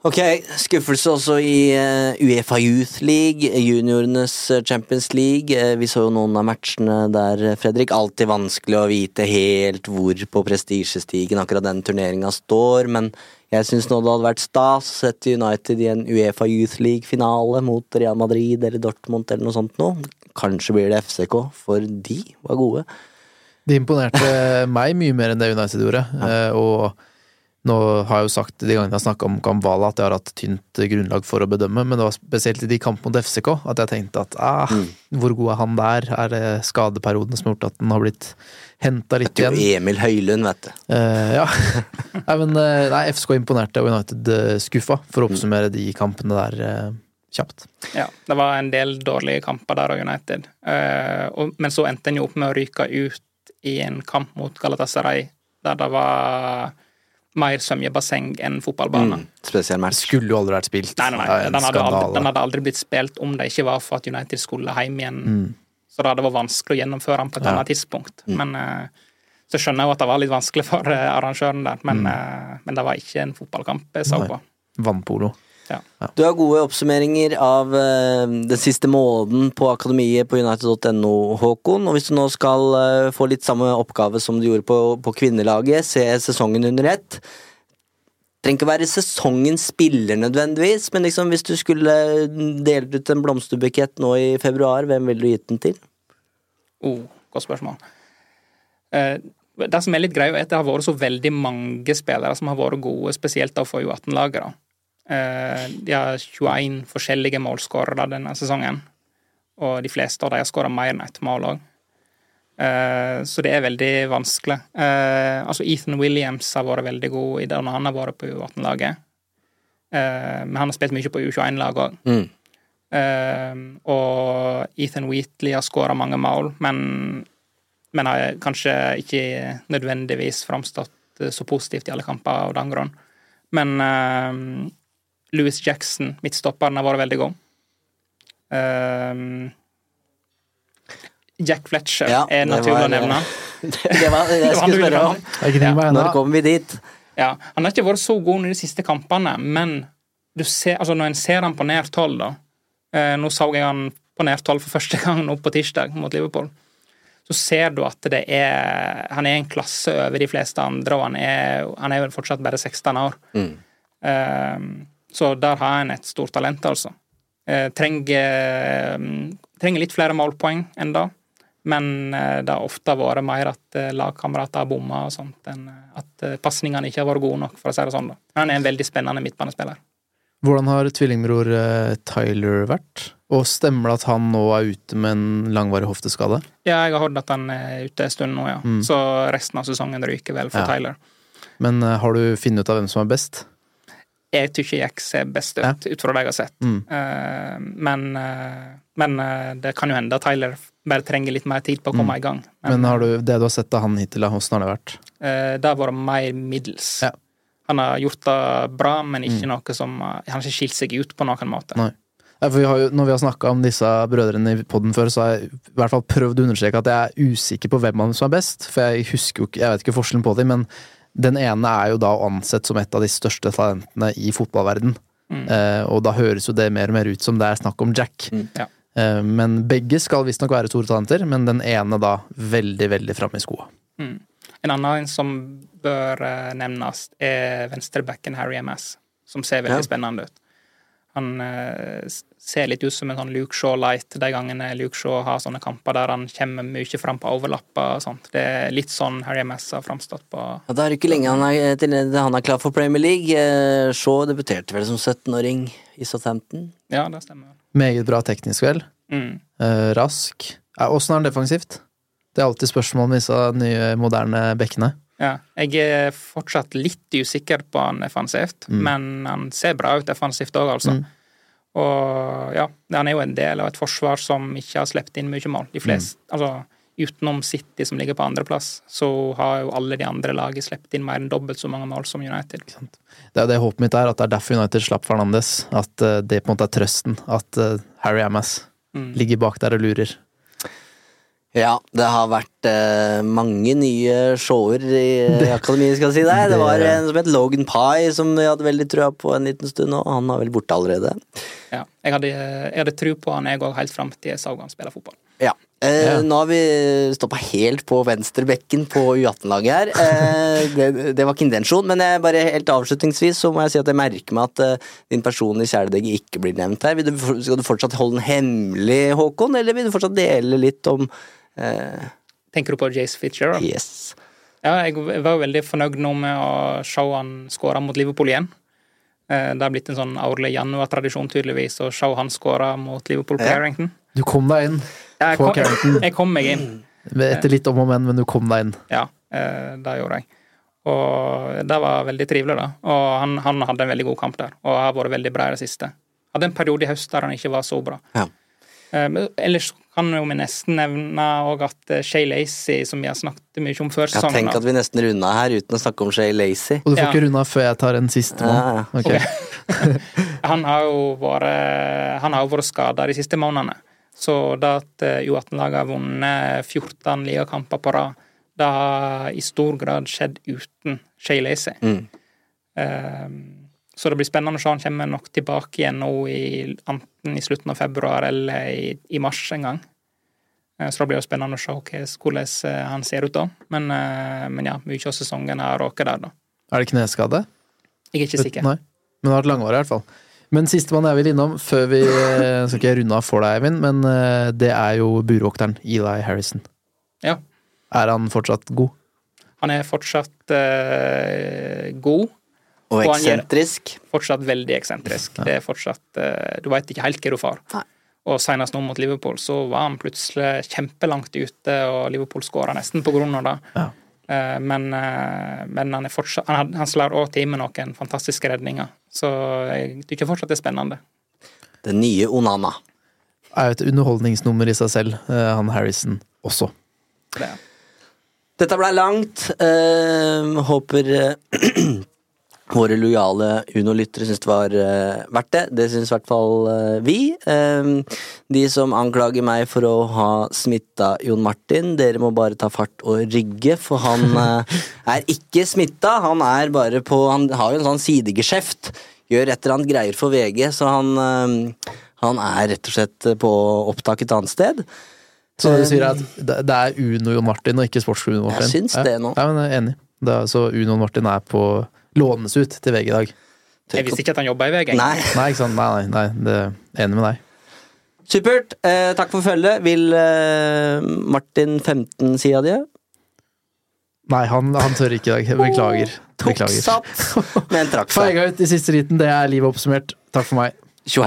Ok, skuffelse også i eh, Uefa Youth League, juniorenes eh, Champions League. Eh, vi så jo noen av matchene der, Fredrik. Alltid vanskelig å vite helt hvor på prestisjestigen akkurat den turneringa står, men jeg syns nå det hadde vært stas å sette United i en Uefa Youth League-finale mot Real Madrid eller Dortmund eller noe sånt noe. Kanskje blir det FCK, for de var gode. De imponerte <laughs> meg mye mer enn det United gjorde. ja. Og nå har jeg jo sagt de gangene jeg har snakka om Kamvala at jeg har hatt tynt grunnlag for å bedømme, men det var spesielt i de kampene mot FCK at jeg tenkte at ah, hvor god er han der? Er det skadeperioden som har gjort at den har blitt henta litt Det er igjen? jo Emil Høylund, vet du. Eh, ja. <laughs> nei, men eh, nei, FCK imponerte og United eh, skuffa, for å oppsummere de kampene der eh, kjapt. Ja, det var en del dårlige kamper der av United. Eh, og, men så endte en jo opp med å ryke ut i en kamp mot Galatasaray, der det var mer svømmebasseng enn fotballbane. Mm, spesiell match. Skulle jo aldri vært spilt. Nei, nei, nei. Den, hadde aldri, den hadde aldri blitt spilt om det ikke var for at United skulle hjem igjen. Mm. Så det hadde vært vanskelig å gjennomføre den på et Ja. annet tidspunkt. Men eh, så skjønner jeg jo at det var litt vanskelig for eh, arrangøren der, men, eh, men det var ikke en fotballkamp jeg så Mm. På. Vannpolo. Du har gode oppsummeringer av uh, den siste måneden på akademiet på united.no, Håkon. Og hvis du nå skal uh, få litt samme oppgave som du gjorde på, på kvinnelaget, se sesongen under ett Trenger ikke å være sesongens spiller nødvendigvis, men liksom hvis du skulle delt ut en blomsterbukett nå i februar, hvem ville du gitt den til? Oh, godt spørsmål. Uh, det som er litt greia, er at det har vært så veldig mange spillere som har vært gode, spesielt da for U18-laget. Eh, de har 21 forskjellige målskårere denne sesongen, og de fleste av dem har skåra mer enn ett mål òg. Så det er veldig vanskelig. Eh, altså Ethan Williams har vært veldig god i det når han har vært på U18-laget. Eh, Men han har spilt mye på U21-laget òg. Mm. Eh, og Ethan Wheatley har skåra mange mål, men, men har kanskje ikke nødvendigvis framstått eh, så positivt i alle kamper av den grunn. Men eh, Louis Jackson, midtstopperen, har vært veldig god. Um, Jack Fletcher Ja, er naturlig var- å nevne. <laughs> Det var det <laughs> jeg skulle spørre om. Ja. Når kommer vi dit? Ja, Han har ikke vært så god i de siste kampene, men du ser, altså når en ser han på nært hold, da eh, Nå så jeg han på nært hold for første <laughs> gang nå på tirsdag mot Liverpool. Så ser du at det er Han er en klasse over de fleste andre, og han er, han er jo fortsatt bare 16 år. Mm. Eh, så der har han et stort talent, altså. Eh, trenger, trenger litt flere målpoeng enn det. Men eh, det har ofte vært mer at eh, lagkamerater har bomma og sånt, enn eh, at eh, pasningene ikke har vært gode nok, for å si det sånn. da. Han er en veldig spennende midtbanespiller. Hvordan har tvillingbror eh, Tyler vært? Og stemmer det at han nå er ute med en langvarig hofteskade? Ja, jeg har hørt at han er ute en stund nå, ja. Mm. Så resten av sesongen ryker vel for Ja. Tyler. Men eh, har du funnet ut av hvem som er best? Jeg syns jeg ser best ut, ut fra det jeg har sett. Mm. Uh, men uh, men uh, det kan jo hende at Tyler bare trenger litt mer tid på å komme Mm. i gang. Men har du, det du har sett av han hittil, hvordan har det vært? Det har vært mer middels. Ja. Han har gjort det bra, men ikke Mm. noe som Han har ikke skilt seg ut på noen måte. Nei. Ja, vi har jo, når vi har snakka om disse brødrene i poden før, så har jeg i hvert fall prøvd å understreke at jeg er usikker på hvem av dem som er best. For jeg husker jo ikke, jeg vet ikke forskjellen på dem, men den ene er jo da ansett som et av de største talentene i fotballverden. Mm. Eh, og da høres jo det mer og mer ut som det er snakk om Jack. Ja. Eh, men begge skal visstnok være store talenter, men den ene da veldig, veldig framme i skoa. Mm. En annen som bør eh, nevnes, er venstrebacken Harry MS, som ser veldig Ja. spennende ut. Han ser litt ut som en sånn Luke Shaw light de gangene Luke Shaw har sånne kamper der han kommer mye fram på overlapper og sånt. Det er litt sånn Harry M.S. har framstått på Ja, Da er ikke lenge han er, til han er klar for Premier League. Eh, Shaw debuterte vel som 17-åring i Southampton. Ja, det stemmer. Meget bra teknisk vel. Mm. Eh, rask. Ja, Åssen er han defensivt? Det er alltid spørsmål med disse nye, moderne bekkene. Ja, jeg er fortsatt litt usikker på han defensivt, Mm. men han ser bra ut defensivt òg, altså. Mm. Og ja, han er jo en del av et forsvar som ikke har sluppet inn mye mål. De fleste, altså Utenom City, som ligger på andreplass, så har jo alle de andre lagene sluppet inn mer enn dobbelt så mange mål som United. Det er det håpet mitt er, at det er derfor United slapp Fernandes. At eh, det på en måte er trøsten. At eh, Harry Amas Mm. ligger bak der og lurer. Ja, det har vært eh, mange nye shower i eh, akademiet, skal jeg si deg. Det var en som het Logan Pye, som vi hadde veldig trua på en liten stund, og han er vel borte allerede. Ja, jeg hadde, jeg hadde tro på han jeg òg, helt fram til jeg så han spille fotball. Ja. Eh, Ja. Nå har vi stoppa helt på venstrebekken på U18-laget her. Eh, det, det var ikke intensjon, men jeg bare helt avslutningsvis så må jeg si at jeg merker meg at eh, din personlige kjæledegge ikke blir nevnt her. Vil du, skal du fortsatt holde den hemmelig, Håkon, eller vil du fortsatt dele litt om eh, Tenker du på Jace Fitzgerald? Yes. Ja, jeg var jo veldig fornøyd nå med å se han skåre mot Liverpool igjen. Eh, Det har blitt en sånn årlig januartradisjon, tydeligvis, å se han skåre mot Liverpool på Ja. Carrington. Du kom deg inn Ja, på kom, Carrington. <laughs> jeg kom meg inn. Etter litt om og men, men du kom deg inn. Ja, eh, det gjorde jeg. Og det var veldig trivelig, da. Og han, han hadde en veldig god kamp der, og har vært veldig bra i det siste. Hadde en periode i høst der han ikke var så bra. Ja. Eh, ellers kan jo vi nesten nevne òg at eh, Shay Lacey, som vi har snakket mye om før sesongen tenker at vi nesten runda her uten å snakke om Shay Lacey. Og du får Ja. ikke runda før jeg tar en siste Ja, mann. ja. Ok. <laughs> Han har jo vært, han har jo vært skada de siste månedene. Så det at eh, U18-laget har vunnet 14 ligakamper på rad, det har i stor grad skjedd uten Shay Lacey. Mm. Eh, Så det blir spennende å se. Han kommer nok tilbake igjen nå i, enten i slutten av februar eller i, i mars en gang. Eh, Så det blir jo spennende å se hvordan eh, han ser ut da. Men, eh, men ja, mye av sesongen har råket der, da. Er det kneskade? Jeg er ikke sikker. Nei. Men det har vært langvarig, i hvert fall. Men sistemann jeg vil innom, før vi <laughs> Skal ikke runde av for deg, Eivind, men det er jo burvokteren Eli Harrison. Ja. Er han fortsatt god? Han er fortsatt uh, god. Og eksentrisk. Fortsatt veldig eksentrisk. Det er fortsatt eh, Du veit ikke helt hva du får. Og senest nå mot Liverpool så var han plutselig kjempelangt ute, og Liverpool skåra nesten på grunn av det. Ja. Men, eh, men han er fortsatt Han, han slår òg til med noen fantastiske redninger. Så jeg tykker fortsatt det er spennende. Den nye Onana. Er jo et underholdningsnummer i seg selv, eh, han Harrison også. Det. Dette blei langt. Uh, håper eh, <clears throat> våre lojale Uno-lyttere syns det var uh, verdt det. Det syns i hvert fall uh, vi. Um, de som anklager meg for å ha smitta Jon Martin, dere må bare ta fart og rygge, for han uh, <laughs> er ikke smitta. Han er bare på Han har jo en sånn sidegeskjeft. Gjør et eller annet greier for VG, så han, han er rett og slett på opptak et annet sted. Så du sier at det er Uno Jon Martin og ikke Sportsklubben Martin? Jeg syns det nå. Ja, men jeg er enig. Er, så Uno Martin er på lånes ut til VG i dag. Jeg visste ikke at han jobba i VG. Nei. Nei, ikke sant? Nei, nei, nei det er enig med deg. Supert. Eh, takk for følget. Vil eh, Martin 15 si adjø? Nei, han, han tør ikke i dag. Beklager. <laughs> Beklager. Satt, <laughs> men trakk seg. Feiga ut i siste liten. Det er livet oppsummert. Takk for meg. Tjo